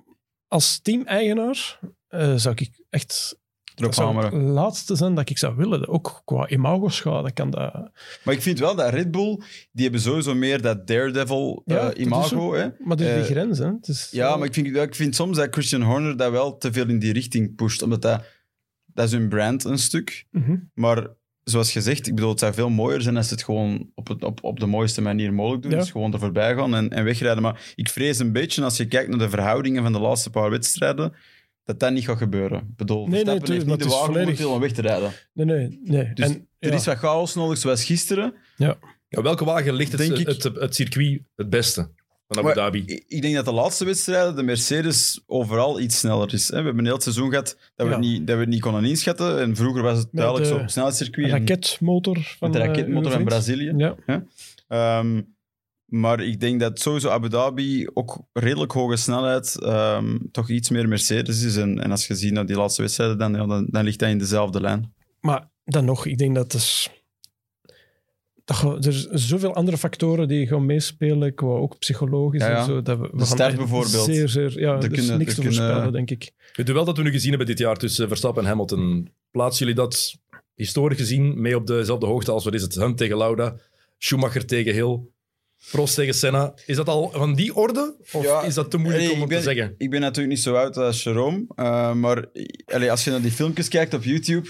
als team-eigenaar, eh, zou ik echt... Dat zou het laatste zijn dat ik zou willen. Ook qua imago-schade kan dat... Maar ik vind wel dat Red Bull, die hebben sowieso meer dat Daredevil eh, Ja, dat is imago. Hè? Maar dus die Eh, grens, hè. Het is, Ja, maar ik vind, ik vind soms dat Christian Horner dat wel te veel in die richting pusht. Omdat dat, dat is hun brand een stuk. Mhm. Maar zoals gezegd, ik bedoel, het zou veel mooier zijn als ze het gewoon op, het, op, op de mooiste manier mogelijk doen. Ja. Dus gewoon er voorbij gaan en, en wegrijden. Maar ik vrees een beetje, als je kijkt naar de verhoudingen van de laatste paar wedstrijden, dat dat niet gaat gebeuren. Ik bedoel, Nee, nee, Verstappen heeft tuurlijk, niet de wagen volledig- om weg te rijden. Nee, nee, nee. Dus en, er ja. is wat chaos nodig, zoals gisteren. Ja, welke wagen ligt het, Denk ik- het, het, circuit het beste van Abu Maar Dhabi? Ik ik denk dat de laatste wedstrijden de Mercedes overal iets sneller is. hè. We hebben een heel seizoen gehad dat we, Ja. het niet, dat we het niet konden inschatten. En vroeger was het duidelijk de zo op snelheidscircuit. en raketmotor van Met de eh, raketmotor van vriend. Brazilië. Ja. Ehm, maar ik denk dat sowieso Abu Dhabi ook redelijk hoge snelheid ehm, toch iets meer Mercedes is. En, en als je ziet naar die laatste wedstrijden, dan, ja, dan, dan ligt dat in dezelfde lijn. Maar dan nog, ik denk dat is... Er zijn zoveel andere factoren die gaan meespelen, qua ook psychologisch Ja, ja. en zo. Dat we, we De echt bijvoorbeeld. Zeer, zeer... Ja, Er er is kunnen- niks er te kunnen- voorspellen, denk ik. Het duel dat we nu gezien hebben dit jaar tussen Verstappen en Hamilton, plaatsen jullie dat historisch gezien mee op dezelfde hoogte als wat is het? Hunt tegen Lauda, Schumacher tegen Hill, Prost tegen Senna. Is dat al van die orde? Of Ja, is dat te moeilijk om het ben, te zeggen? Ik ben natuurlijk niet zo oud als Jerome, eh, maar allee, als je naar die filmpjes kijkt op YouTube,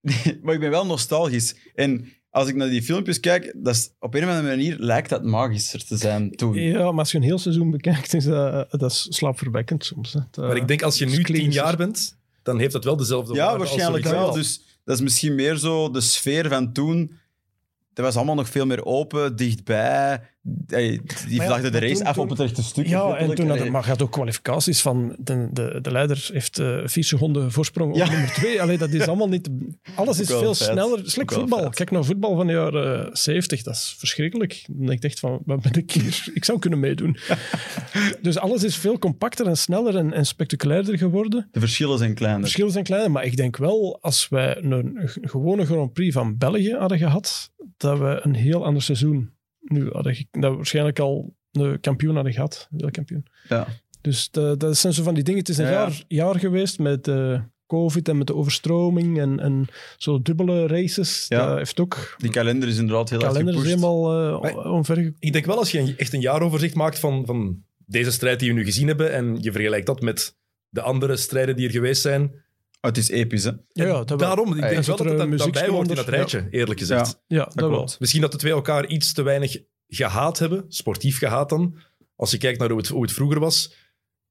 maar ik ben wel nostalgisch. En als ik naar die filmpjes kijk, dat is, op een of andere manier lijkt dat magischer te zijn toen. Ja, maar als je een heel seizoen bekijkt, is dat, dat is slaapverwekkend soms. Hè. Dat- Maar ik denk als je nu tien jaar bent, dan heeft dat wel dezelfde Ja, waarschijnlijk wel. Dus dat is misschien meer zo de sfeer van toen. Dat was allemaal nog veel meer open, dichtbij. Die ja, vlagde de race toen- af op het rechte stuk. Ja, en toen Allee. maar had ook kwalificaties van de, de, de leider heeft eh vier seconden voorsprong op Ja. nummer twee. Allee, dat is allemaal niet... Alles is veel sneller. Wel voetbal. Kijk naar voetbal van de jaren 70. Dat is verschrikkelijk. Dan denk ik echt van, wat ben ik hier? Ik zou kunnen meedoen. dus alles is veel compacter en sneller en, en spectaculairder geworden. De verschillen zijn kleiner. Verschillen zijn kleiner, maar ik denk wel, als wij een g- gewone Grand Prix van België hadden gehad, dat we een heel ander seizoen nu hadden. Dat waarschijnlijk al een kampioen hadden gehad, wereldkampioen. Ja. Dus de- dat zijn zo van die dingen. Het is een Ja, ja. jaar, jaar geweest met eh, COVID en met de overstroming en, en zo dubbele races. Ja. Dat heeft ook... Die kalender is inderdaad heel erg kalender is helemaal uh, Maar-. Ik denk wel als je een- echt een jaaroverzicht maakt van, van deze strijd die we nu gezien hebben en je vergelijkt dat met de andere strijden die er geweest zijn. Oh, het is episch, hè? Ja, ja, dat wel. Daarom, ik denk wel dat het dat daarbij hoort in dat rijtje, eerlijk gezegd. Ja, dat, klopt. Misschien dat de twee elkaar iets te weinig gehaat hebben, sportief gehaat dan. Als je kijkt naar hoe het, hoe het vroeger was.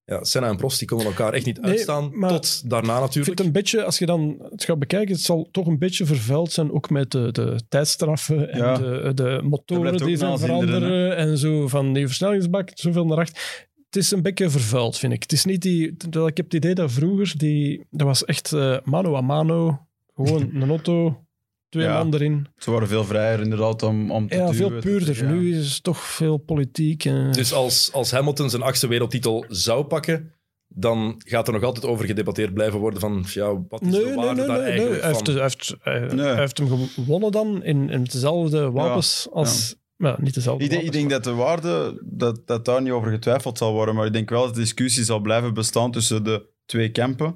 ja, Senna en Prost die konden elkaar echt niet Nee, uitstaan. maar tot daarna Ik vind natuurlijk. het een beetje, als je dan het gaat bekijken, het zal toch een beetje vervuild zijn, ook met de, de tijdstraffen en Ja. de, de motoren die zijn veranderen en zo van die versnellingsbak, zoveel naar achter. Het is een beetje vervuild, vind ik. Het is niet die... Ik heb het idee dat vroeger, die, dat was echt eh, mano a mano, gewoon een auto, twee Ja. man erin. Ze waren veel vrijer inderdaad om, om te Ja, duwen, veel puurder. ja. Nu is het toch veel politiek. En, Dus als, als Hamilton zijn achtste wereldtitel zou pakken, dan gaat er nog altijd over gedebatteerd blijven worden van, ja, wat is Nee, de waarde nee, daar nee. nee. eigenlijk Hij, heeft, van? hij, heeft, hij, Nee. hij heeft hem gewonnen dan in, in dezelfde wapens als... Niet dezelfde Ik denk, ik denk dat de waarde, dat, dat daar niet over getwijfeld zal worden, maar ik denk wel dat de discussie zal blijven bestaan tussen de twee kampen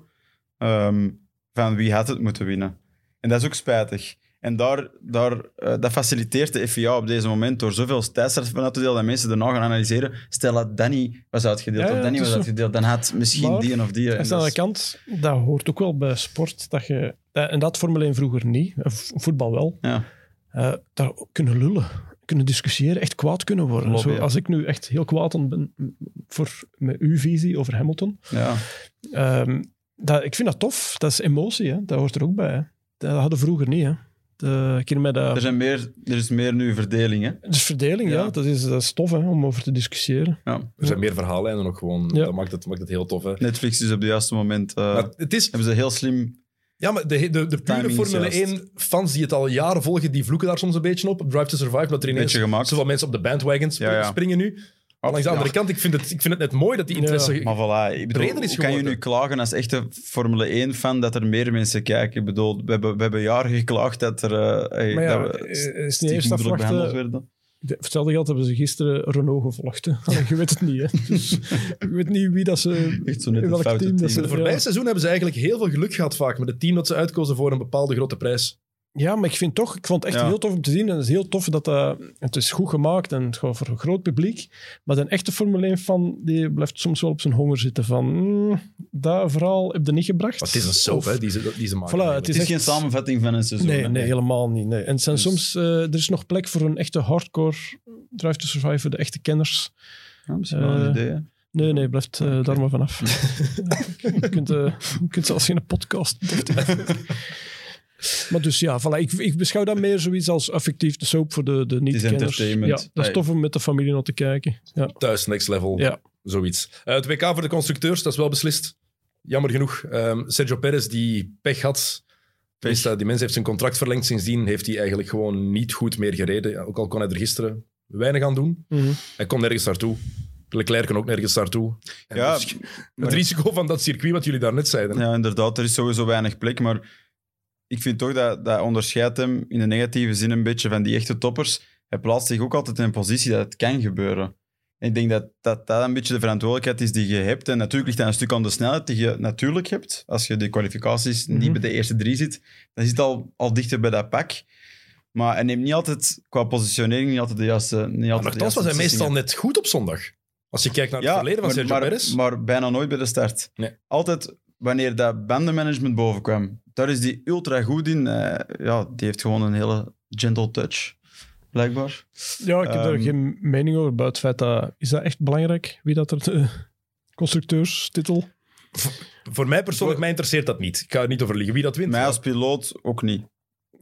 ehm, van wie had het moeten winnen. En dat is ook spijtig. En daar, daar, eh, dat faciliteert de FIA op deze moment door zoveel tijdstraffen van uit te delen dat mensen daarna gaan analyseren. Stel dat Danny was uitgedeeld Ja, ja, of Danny was uitgedeeld, dan had misschien Maar, die of die. Aan En de dat andere is- kant, dat hoort ook wel bij sport. Dat je, dat- en dat Formule 1 vroeger niet, eh, voetbal wel. ja. eh, daar kunnen lullen, kunnen discussiëren, echt kwaad kunnen worden. Zo, ja. als ik nu echt heel kwaad aan ben voor met uw visie over Hamilton, Ja. ehm, dat, ik vind dat tof. Dat is emotie, hè. dat hoort er ook bij. Hè. Dat hadden we vroeger niet. Hè. De, dat, Er, zijn meer, er is meer nu verdeling. Hè? Dus verdeling, ja, Ja. dat, is, dat is tof hè, om over te discussiëren. Ja. Er zijn meer verhaallijnen ook gewoon. Ja. Dat maakt het, maakt het heel tof. Hè. Netflix is op het juiste moment. eh, het is, hebben ze heel slim. Ja, maar de, de, de pure Formule juist. 1-fans die het al jaren volgen, die vloeken daar soms een beetje op. op Drive to Survive, dat er ineens zoveel mensen op de bandwagons Ja, ja. springen nu. Maar langs de andere kant, ik vind, het, ik vind het net mooi dat die interesse... Ja, Maar voilà, ik bedoel, Breder is hoe kan je nu klagen als echte Formule 1-fan dat er meer mensen kijken? Ik bedoel, we hebben, we hebben jaren geklaagd dat er eh, hey, Maar ja, dat we eh, is niet eerst afwachten. Hetzelfde geld hebben ze gisteren Renault gevolgd. Allee, je weet het niet. Hè. Dus, je weet niet wie dat ze... Echt zo net welk team dat team. ze... De voorbije ja. seizoen hebben ze eigenlijk heel veel geluk gehad vaak met het team dat ze uitkozen voor een bepaalde grote prijs. Ja, maar ik vind toch, ik vond het echt Ja. heel tof om te zien. En het is heel tof dat dat, het is goed gemaakt en het gaat voor een groot publiek. Maar een echte Formule 1 fan, die blijft soms wel op zijn honger zitten van, mm, dat verhaal heb je niet gebracht. Maar het is een soap, Of- hè, die ze, die ze maken. Voilà, het is echt- geen samenvatting van een seizoen. Nee, helemaal niet. Nee. En het zijn Dus- soms, eh, er is nog plek voor een echte hardcore Drive to Survive, voor de echte kenners. Ja, misschien wel een Eh, idee. hè. Nee, nee, blijft daar maar vanaf. je, kunt, eh, je kunt zelfs geen podcast. maar dus ja, voilà, ik, ik beschouw dat meer zoiets als effectief de soap voor de, de niet-kenners. entertainment. Ja, dat is tof om met de familie naar te kijken. Ja. Thuis, next level, Ja. zoiets. Eh, het WK voor de constructeurs, dat is wel beslist. Jammer genoeg. Ehm, Sergio Perez, die pech had. Die mens heeft zijn contract verlengd. Sindsdien heeft hij eigenlijk gewoon niet goed meer gereden. Ook al kon hij er gisteren weinig aan doen. Mhm. Hij kon nergens naartoe. Leclerc kon ook nergens naartoe. En Ja, dus maar- het risico van dat circuit, wat jullie daarnet zeiden. Ja, inderdaad, er is sowieso weinig plek. Maar ik vind toch dat dat onderscheidt hem in de negatieve zin een beetje van die echte toppers. Hij plaatst zich ook altijd in een positie dat het kan gebeuren. En ik denk dat, dat dat een beetje de verantwoordelijkheid is die je hebt. En natuurlijk ligt dat een stuk aan de snelheid die je natuurlijk hebt. Als je de kwalificaties niet Mhm. bij de eerste drie zit, dan zit al, al dichter bij dat pak. Maar hij neemt niet altijd, qua positionering, niet altijd de juiste niet Maar altijd de nogthans was hij meestal net goed op zondag. Als je kijkt naar het verleden van maar, Sergio maar, Perez. maar bijna nooit bij de start. Nee. Altijd wanneer dat bandenmanagement bovenkwam, daar is die ultra goed in. Eh, ja, die heeft gewoon een hele gentle touch, blijkbaar. ja, ik heb daar Ehm, geen mening over. Buiten het feit dat... Is dat echt belangrijk? Wie dat er de constructeurstitel... Voor mij persoonlijk, mij interesseert dat niet. Ik ga er niet over liegen wie dat wint. Mij als piloot ook niet.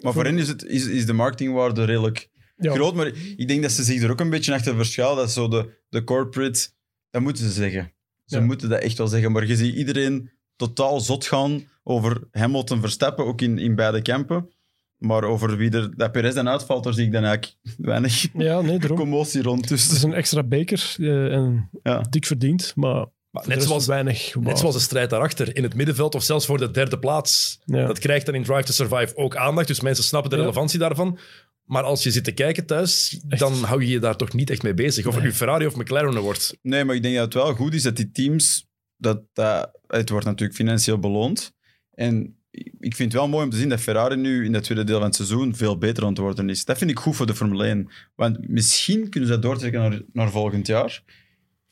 Maar voor hen is, het, is, is de marketingwaarde redelijk Ja, groot. Maar ik denk dat ze zich er ook een beetje achter verschuilen. Dat zo de, de corporate, dat moeten ze zeggen. Ze Ja. moeten dat echt wel zeggen. Maar je ziet iedereen totaal zot gaan over Hamilton Verstappen, ook in, in beide kampen. Maar over wie er, dat Perez dan uitvalt, daar zie ik dan eigenlijk weinig ja nee, commotie rond. Het is Dus, een extra beker eh, en ja. dik verdiend, maar Maar net zoals, weinig. net zoals de strijd daarachter. In het middenveld of zelfs voor de derde plaats. Ja. Dat krijgt dan in Drive to Survive ook aandacht. Dus mensen snappen de Ja. relevantie daarvan. Maar als je zit te kijken thuis, Echt. dan hou je je daar toch niet echt mee bezig. Of het nu Ferrari of McLaren wordt. Nee, maar ik denk dat het wel goed is dat die teams... Dat, dat, het wordt natuurlijk financieel beloond. En ik vind het wel mooi om te zien dat Ferrari nu in het tweede deel van het seizoen veel beter aan het worden is. Dat vind ik goed voor de Formule 1. Want misschien kunnen ze dat doortrekken naar, naar volgend jaar.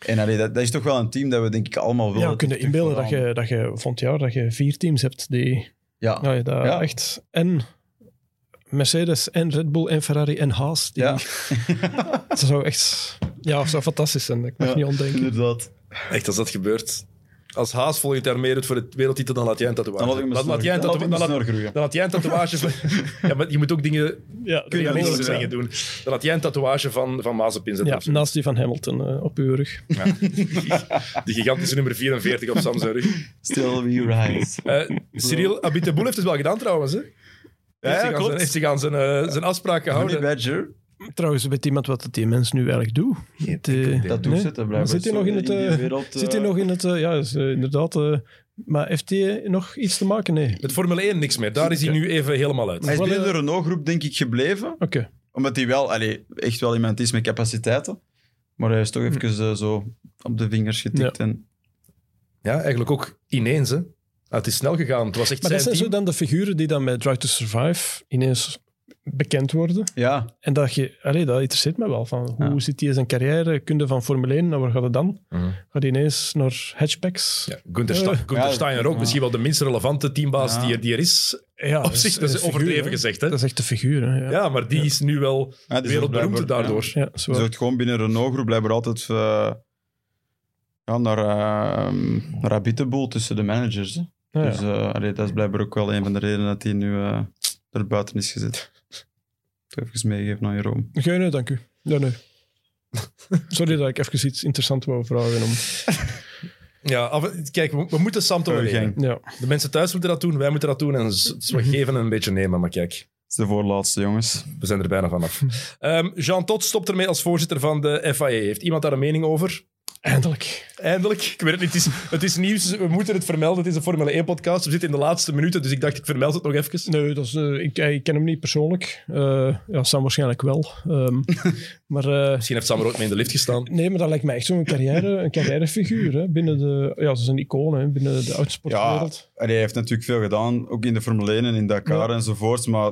En allee, dat, dat is toch wel een team dat we denk ik allemaal willen. Ja, we kunnen inbeelden dat je, dat je volgend jaar dat je vier teams hebt die Ja, ja, dat Ja. echt en Mercedes en Red Bull en Ferrari en Haas. Die, ja. Dat zou echt ja, dat zou fantastisch zijn. Ik mag Ja, niet ontdenken. inderdaad. Echt, als dat gebeurt. Als Haas volgend jaar meedoet voor de wereldtitel, dan laat jij een tatoeage. Dan laat ik mijn laat jij een dan tatoeage. Dan laat- dan jij een tatoeage van... Ja, maar je moet ook dingen Ja, realistische dingen doen. Dan laat jij een tatoeage van, van Mazepin zetten. Ja, naast die van Hamilton eh, op uw rug. Die gigantische nummer 44 op Sam zijn rug. Still we rise. Eh, Cyril Abiteboul heeft het wel gedaan trouwens. Hè? Ja, heeft, ja, zich aan klopt. zijn, heeft zich aan zijn, eh, zijn afspraak Honey gehouden. Badger. Trouwens, weet iemand wat dat die mens nu eigenlijk doet? De- Dat nee? doet zitten Maar blijkbaar. Zit hij nog in het... eh, wereld, Zit hij eh, nog in het... eh, ja, is, eh, inderdaad... eh, maar heeft hij nog iets te maken? Nee. Oké. Met Formule 1 niks meer. Daar is hij nu even helemaal uit. Hij is Wel, binnen eh, de Renault-groep, denk ik, gebleven. Omdat hij wel, allee, echt wel iemand is met capaciteiten. Maar hij is toch even eh, zo op de vingers getikt. En, Ja, eigenlijk ook ineens. Hè. Ah, het is snel gegaan. Het was echt Maar dat zijn zijn team. zo dan de figuren die dan met Drive to Survive ineens bekend worden. ja, En dat je... Allee, dat interesseert me wel. Van, hoe Ja. zit hij in zijn carrière? Kunde van Formule 1, naar waar gaat het dan? Mhm. Gaat hij ineens naar hatchbacks? Ja, Gunther, Sta Gunther ja, Steiner ook. ja. Misschien wel de minst relevante teambaas Ja. die, er, die er is. Ja, Op zich, dat is overdreven figuur, gezegd. Hè? Dat is echt de figuur. Hè? Ja. Ja, maar die is nu wel wereldberoemd daardoor. Ja, waar. zegt gewoon binnen Renault-groep blijkbaar altijd eh, ja, naar, uh, naar Abiteboel tussen de managers. Hè. Ja, ja. Dus eh, allee, dat is blijkbaar ook wel een van de redenen dat hij nu eh, er buiten is gezet. Even meegeven aan Jeroen. Geen nee, dank u. Ja, nee. Sorry dat ik even iets interessants wou vragen. Om... Ja, af- kijk, we, we moeten Sam toch leren. Ja. De mensen thuis moeten dat doen, wij moeten dat doen. En het is wat geven en een beetje nemen. Maar kijk, Dat is de voorlaatste, jongens. we zijn er bijna vanaf. Ehm Jean Tot stopt ermee als voorzitter van de FIA. Heeft iemand daar een mening over? Eindelijk. Eindelijk. Ik weet het niet. Het is, het is nieuws. We moeten het vermelden. Het is een Formule 1-podcast. We zitten in de laatste minuten, dus ik dacht, ik vermeld het nog even. Nee, dat is, eh, ik, ik ken hem niet persoonlijk. Eh, ja, Sam waarschijnlijk wel. Ehm, maar eh, Misschien heeft Sam er ook mee in de lift gestaan. nee, maar dat lijkt mij echt zo'n carrière, een carrièrefiguur. Hè, binnen de, ja, dat is een icoon hè, binnen de Ja, autosportwereld. allee, hij heeft natuurlijk veel gedaan, ook in de Formule 1 en in Dakar Ja. enzovoorts. Maar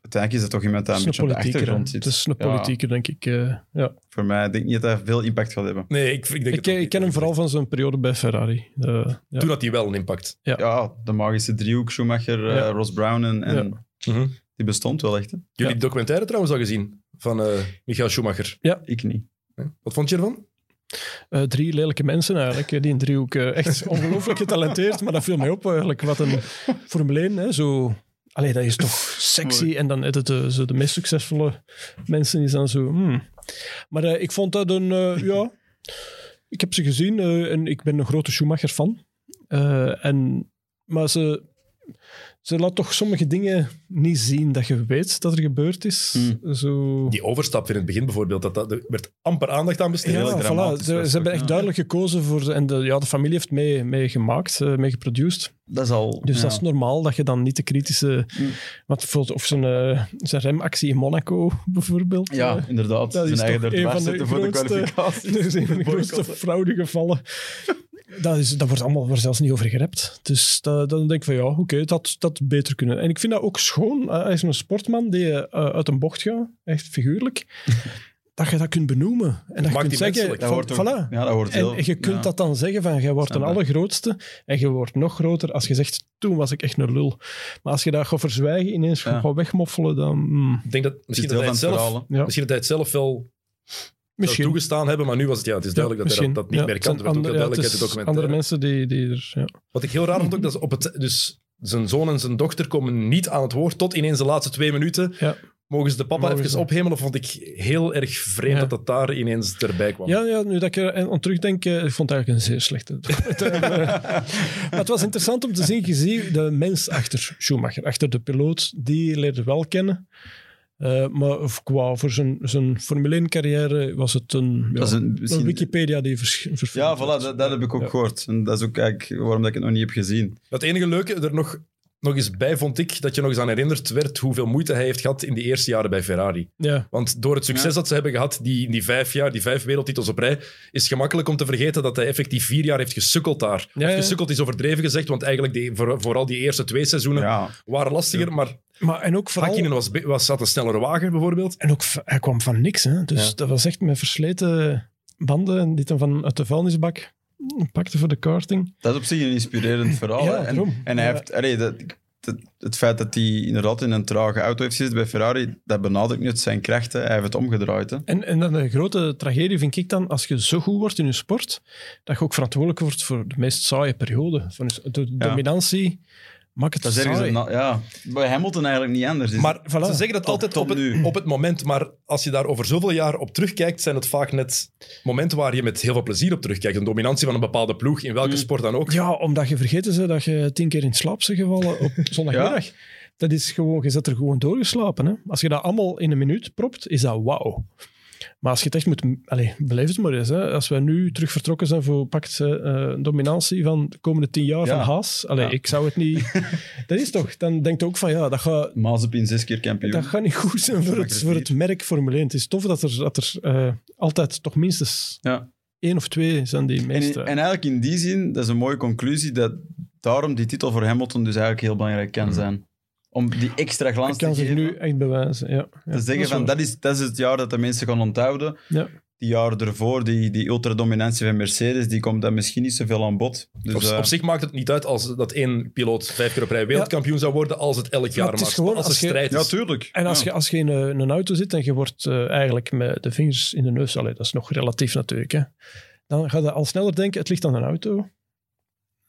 uiteindelijk is het toch iemand die een Het een beetje op de achtergrond Het zit. is een Ja, politieker, denk ik. eh, ja. voor mij denk ik niet dat hij veel impact gaat hebben. Nee, ik, ik denk Ik, het niet. ken hem vooral van zijn periode bij Ferrari. Eh, ja. Toen had hij wel een impact. Ja, de magische driehoek, Schumacher, eh, Ja. Ross Brown en, en Mhm. die bestond wel echt. Hè? Jullie Ja. documentaire trouwens al gezien van eh Michael Schumacher. Ik niet. Wat vond je ervan? Eh, drie lelijke mensen eigenlijk, eh, die in driehoek eh, echt ongelooflijk getalenteerd, maar dat viel mij op eigenlijk. Wat een Formule 1, hè, zo... Allee, dat is toch sexy. En dan het, de, zo de meest succesvolle mensen is dan zo... hmm. Maar eh, ik vond dat een... eh, ja, ik heb ze gezien eh, en ik ben een grote Schumacher-fan. Eh, en, maar ze, ze laat toch sommige dingen niet zien dat je weet dat er gebeurd is. Hmm. Zo... Die overstap in het begin bijvoorbeeld, dat, dat, er werd amper aandacht aan besteed. Ja, voilà. Ze, hebben echt ja. duidelijk gekozen voor... de- En de, ja, de familie heeft mee, mee gemaakt, eh, mee geproduced. Dat is al... Dus ja. dat is normaal dat je dan niet de kritische... Mm. Wat, of zijn, eh, zijn remactie in Monaco, bijvoorbeeld. Ja, eh, inderdaad. dat Zijn is eigen toch er een dwars van de zetten voor de grootste- kwalificatie. dat is een van de grootste Boycotten. fraudegevallen. Dat, is, dat wordt allemaal wordt zelfs niet over gerept. Dus dat, dan denk ik van ja, oké, dat dat beter kunnen. En ik vind dat ook schoon. eh, Hij is een sportman die eh, uit een bocht gaat, echt figuurlijk. dat je dat kunt benoemen. En dat je kunt zeggen. Dat ook- voilà. Ja, dat wordt heel... En je kunt ja. dat dan zeggen van, jij wordt een allergrootste en je wordt nog groter als je zegt, toen was ik echt een lul. Maar als je dat gaat verzwijgen, ineens Ja. gaat wegmoffelen, dan... mm, Ik denk dat misschien dat, hij het zelf, ja, misschien dat hij het zelf wel misschien. toegestaan hebben, maar nu was het, ja, het is duidelijk Ja, dat hij dat, dat niet meer kan. het Er ook andere- ja, duidelijk uit het is. Andere mensen die, die er... Ja. Wat ik heel raar vond ook, dat ze op het, dus zijn zoon en zijn dochter komen niet aan het woord tot ineens de laatste twee minuten. Ja. Mogen ze de papa Mogen even ze. vond ik heel erg vreemd dat dat daar ineens erbij kwam. Ja, ja, nu dat ik er aan terugdenk, eh, ik vond het eigenlijk een zeer slechte. maar het was interessant om te zien, je ziet de mens achter Schumacher, achter de piloot, die leerde wel kennen. Eh, maar of qua voor zijn, zijn Formule 1-carrière was het een, ja, Dat is een, een. Wikipedia die vers, verfilmd Ja, voilà, dat, dat heb ik ook Ja. gehoord. En dat is ook eigenlijk waarom dat ik het nog niet heb gezien. Het enige leuke er nog, nog eens bij vond ik dat je nog eens aan herinnerd werd hoeveel moeite hij heeft gehad in die eerste jaren bij Ferrari. Ja, Want door het succes Ja. dat ze hebben gehad, die, in die vijf jaar, die vijf wereldtitels op rij, is het gemakkelijk om te vergeten dat hij effectief vier jaar heeft gesukkeld daar. Ja, Of ja. gesukkeld is overdreven gezegd, want eigenlijk die, voor, vooral die eerste twee seizoenen Ja, waren lastiger. Maar maar en ook vooral... Hakkinen was, was, had een snellere wagen bijvoorbeeld. En ook, hij kwam van niks, hè. Dus Ja. dat was echt met versleten banden en die dan van uit de vuilnisbak pakte voor de karting. dat is op zich een inspirerend verhaal. Ja, en, en hij Ja. heeft... allee, dat, het feit dat hij inderdaad in een trage auto heeft gezeten bij Ferrari, dat benadrukt niet zijn krachten. Hij heeft het omgedraaid. Hè. En, en dan de grote tragedie vind ik dan, als je zo goed wordt in je sport, dat je ook verantwoordelijk wordt voor de meest saaie periode. Van de dominantie maakt het Dat is ergens saai. een na- ja, bij Hamilton eigenlijk niet anders. Maar Voilà. ze zeggen dat Tot- altijd tot op het, nu. op het moment, maar als je daar over zoveel jaar op terugkijkt, zijn het vaak net momenten waar je met heel veel plezier op terugkijkt. Een dominantie van een bepaalde ploeg, in welke Mm. sport dan ook. Ja, omdat je vergeten ze dat je tien keer in slaap bent gevallen op zondagmiddag. Dat is gewoon, je zit er gewoon doorgeslapen. Hè? Als je dat allemaal in een minuut propt, is dat wauw. Maar als je het echt moet... Allez, beleef het maar eens. Hè? Als we nu terug vertrokken zijn voor pakt, eh, een dominantie van de komende tien jaar Ja. van Haas. Allee, Ja. ik zou het niet... dat is toch... Dan denk je ook van, ja, dat gaat... Mazepin zes keer kampioen. Dat gaat niet goed zijn voor het, voor het merk Formule 1. Het is tof dat er, dat er eh, altijd toch minstens Ja. één of twee zijn die En, meeste... en eigenlijk in die zin, dat is een mooie conclusie, dat daarom die titel voor Hamilton dus eigenlijk heel belangrijk kan zijn. Om die extra glans dat kan te zich geven. nu echt bewijzen. Ja. Ja, te zeggen is van, dat is, dat is het jaar dat de mensen gaan onthouden. Ja. Die jaren ervoor, die, die ultradominantie van Mercedes, die komt dan misschien niet zoveel aan bod. Dus, Op, eh, op zich maakt het niet uit als dat één piloot vijf keer op rij wereldkampioen zou worden, als het elk jaar het is maakt. gewoon als als je- strijd ja, is. tuurlijk. En als, Ja. je, als je in een, een auto zit en je wordt eh, eigenlijk met de vingers in de neus, allee, dat is nog relatief natuurlijk, hè, dan ga je al sneller denken, het ligt aan een auto.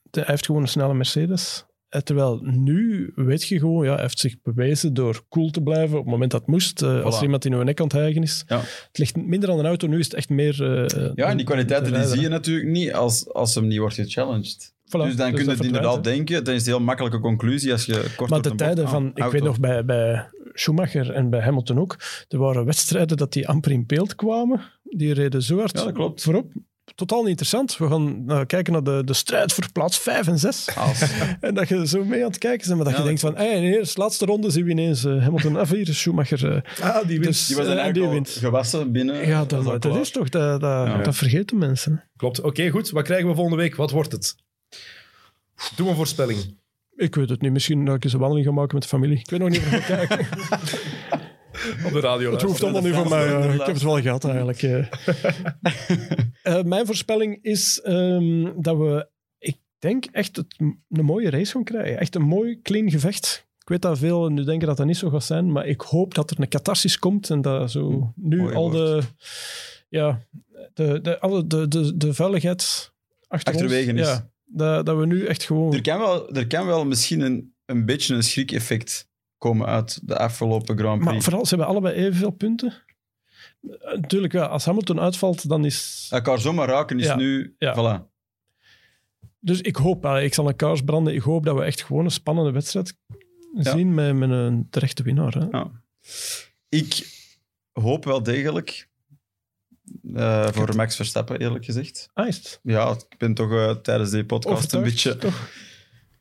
De- Hij heeft gewoon een snelle Mercedes. Eh, Terwijl nu weet je gewoon, ja, hij heeft zich bewezen door cool te blijven op het moment dat het moest. eh, Als er iemand in uw nek aan het hijgen is. Ja. Het ligt minder aan een auto, nu is het echt meer... eh, Ja, en die kwaliteiten die zie je natuurlijk niet als, als hem niet wordt gechallenged. Voilà, dus dan dus kun je het inderdaad denken. Dat is een heel makkelijke conclusie als je kort Maar de bocht- tijden ah, van, ik auto. weet nog bij, bij Schumacher en bij Hamilton ook, er waren wedstrijden dat die amper in beeld kwamen. Die reden zo hard Ja, dat klopt. voorop. Totaal niet interessant. We gaan nou, kijken naar de, de strijd voor plaats 5 en 6. Als- En dat je zo mee aan het kijken bent, maar dat Ja, je denkt van, hey, in de laatste ronde zien we ineens eh, Hamilton af hier, Schumacher. eh, Ah, die wint. dus, Die was dan eh, eigenlijk die al wint. gewassen binnen. Ja, Dat dat, is dat toch, dat, dat, Ja. dat vergeten mensen. Klopt. Oké, goed. Wat krijgen we volgende week? Wat wordt het? Doe een voorspelling. Ik weet het niet, misschien dat ik eens een wandeling ga maken met de familie. Ik weet nog niet of ga kijken. Op de radio. Het hoeft allemaal niet van mij. Ja. Ik heb het wel gehad eigenlijk. eh. Eh, mijn voorspelling is ehm, dat we, ik denk, echt het, een mooie race gaan krijgen. Echt een mooi, clean gevecht. Ik weet dat veel nu denken dat dat niet zo gaat zijn, maar ik hoop dat er een catharsis komt en dat zo nu al de, ja, de, de, alle, de, de, de vuiligheid achter Achterwege ons, is. Ja, dat, dat we nu echt gewoon... Er kan wel, er kan wel misschien een, een beetje een schrik-effect komen uit de afgelopen Grand Prix. Maar vooral, ze hebben allebei evenveel punten. Eh, Natuurlijk, ja, als Hamilton uitvalt, dan is... Elkaar zomaar raken is Ja. nu... Ja. Voilà. Dus ik hoop, eh, ik zal een kaars branden, ik hoop dat we echt gewoon een spannende wedstrijd Ja. zien met, met een terechte winnaar. Hè. Ja. Ik hoop wel degelijk eh, voor Max Verstappen, eerlijk gezegd. Ah? Ja, ik ben toch eh, tijdens die podcast een beetje, toch?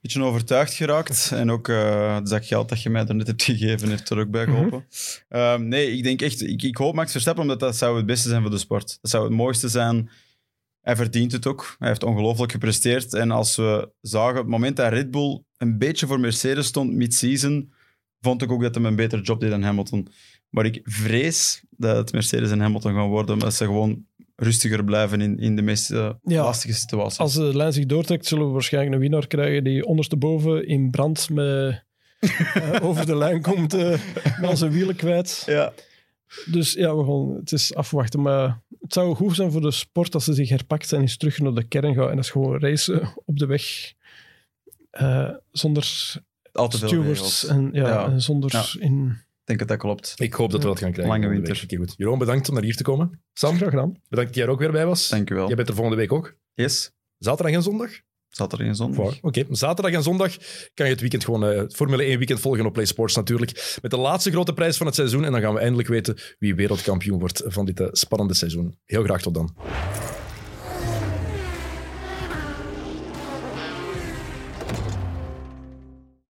Beetje overtuigd geraakt. En ook eh het zak geld dat je mij daarnet hebt gegeven, heeft er ook bij geholpen. Ehm, nee, ik denk echt... Ik, ik hoop Max Verstappen, omdat dat zou het beste zijn voor de sport. Dat zou het mooiste zijn. Hij verdient het ook. Hij heeft ongelooflijk gepresteerd. En als we zagen, op het moment dat Red Bull een beetje voor Mercedes stond mid-season, vond ik ook dat hij een betere job deed dan Hamilton. Maar ik vrees dat het Mercedes en Hamilton gaan worden, omdat ze gewoon rustiger blijven in, in de meest eh, Ja. lastige situaties. Als de lijn zich doortrekt, zullen we waarschijnlijk een winnaar krijgen die ondersteboven in brand met, eh, over de lijn komt eh, met zijn wielen kwijt. Ja. Dus ja, we gaan, het is afwachten. Maar het zou goed zijn voor de sport als ze zich herpakt en eens terug naar de kern gaan. En dat is gewoon racen op de weg. zonder stewards en, ja, en zonder in... Ik denk dat dat klopt. Ik hoop dat we dat gaan krijgen. Lange winter. Oké, goed. Jeroen, bedankt om naar hier te komen. Sam, Graag gedaan. bedankt dat jij er ook weer bij was. Dank u wel. Jij bent er volgende week ook. Yes. Zaterdag en zondag? Zat er in zondag. Oké, zaterdag en zondag kan je het weekend gewoon eh, Formule 1 weekend volgen op PlaySports natuurlijk. Met de laatste grote prijs van het seizoen. En dan gaan we eindelijk weten wie wereldkampioen wordt van dit eh, spannende seizoen. Heel graag tot dan.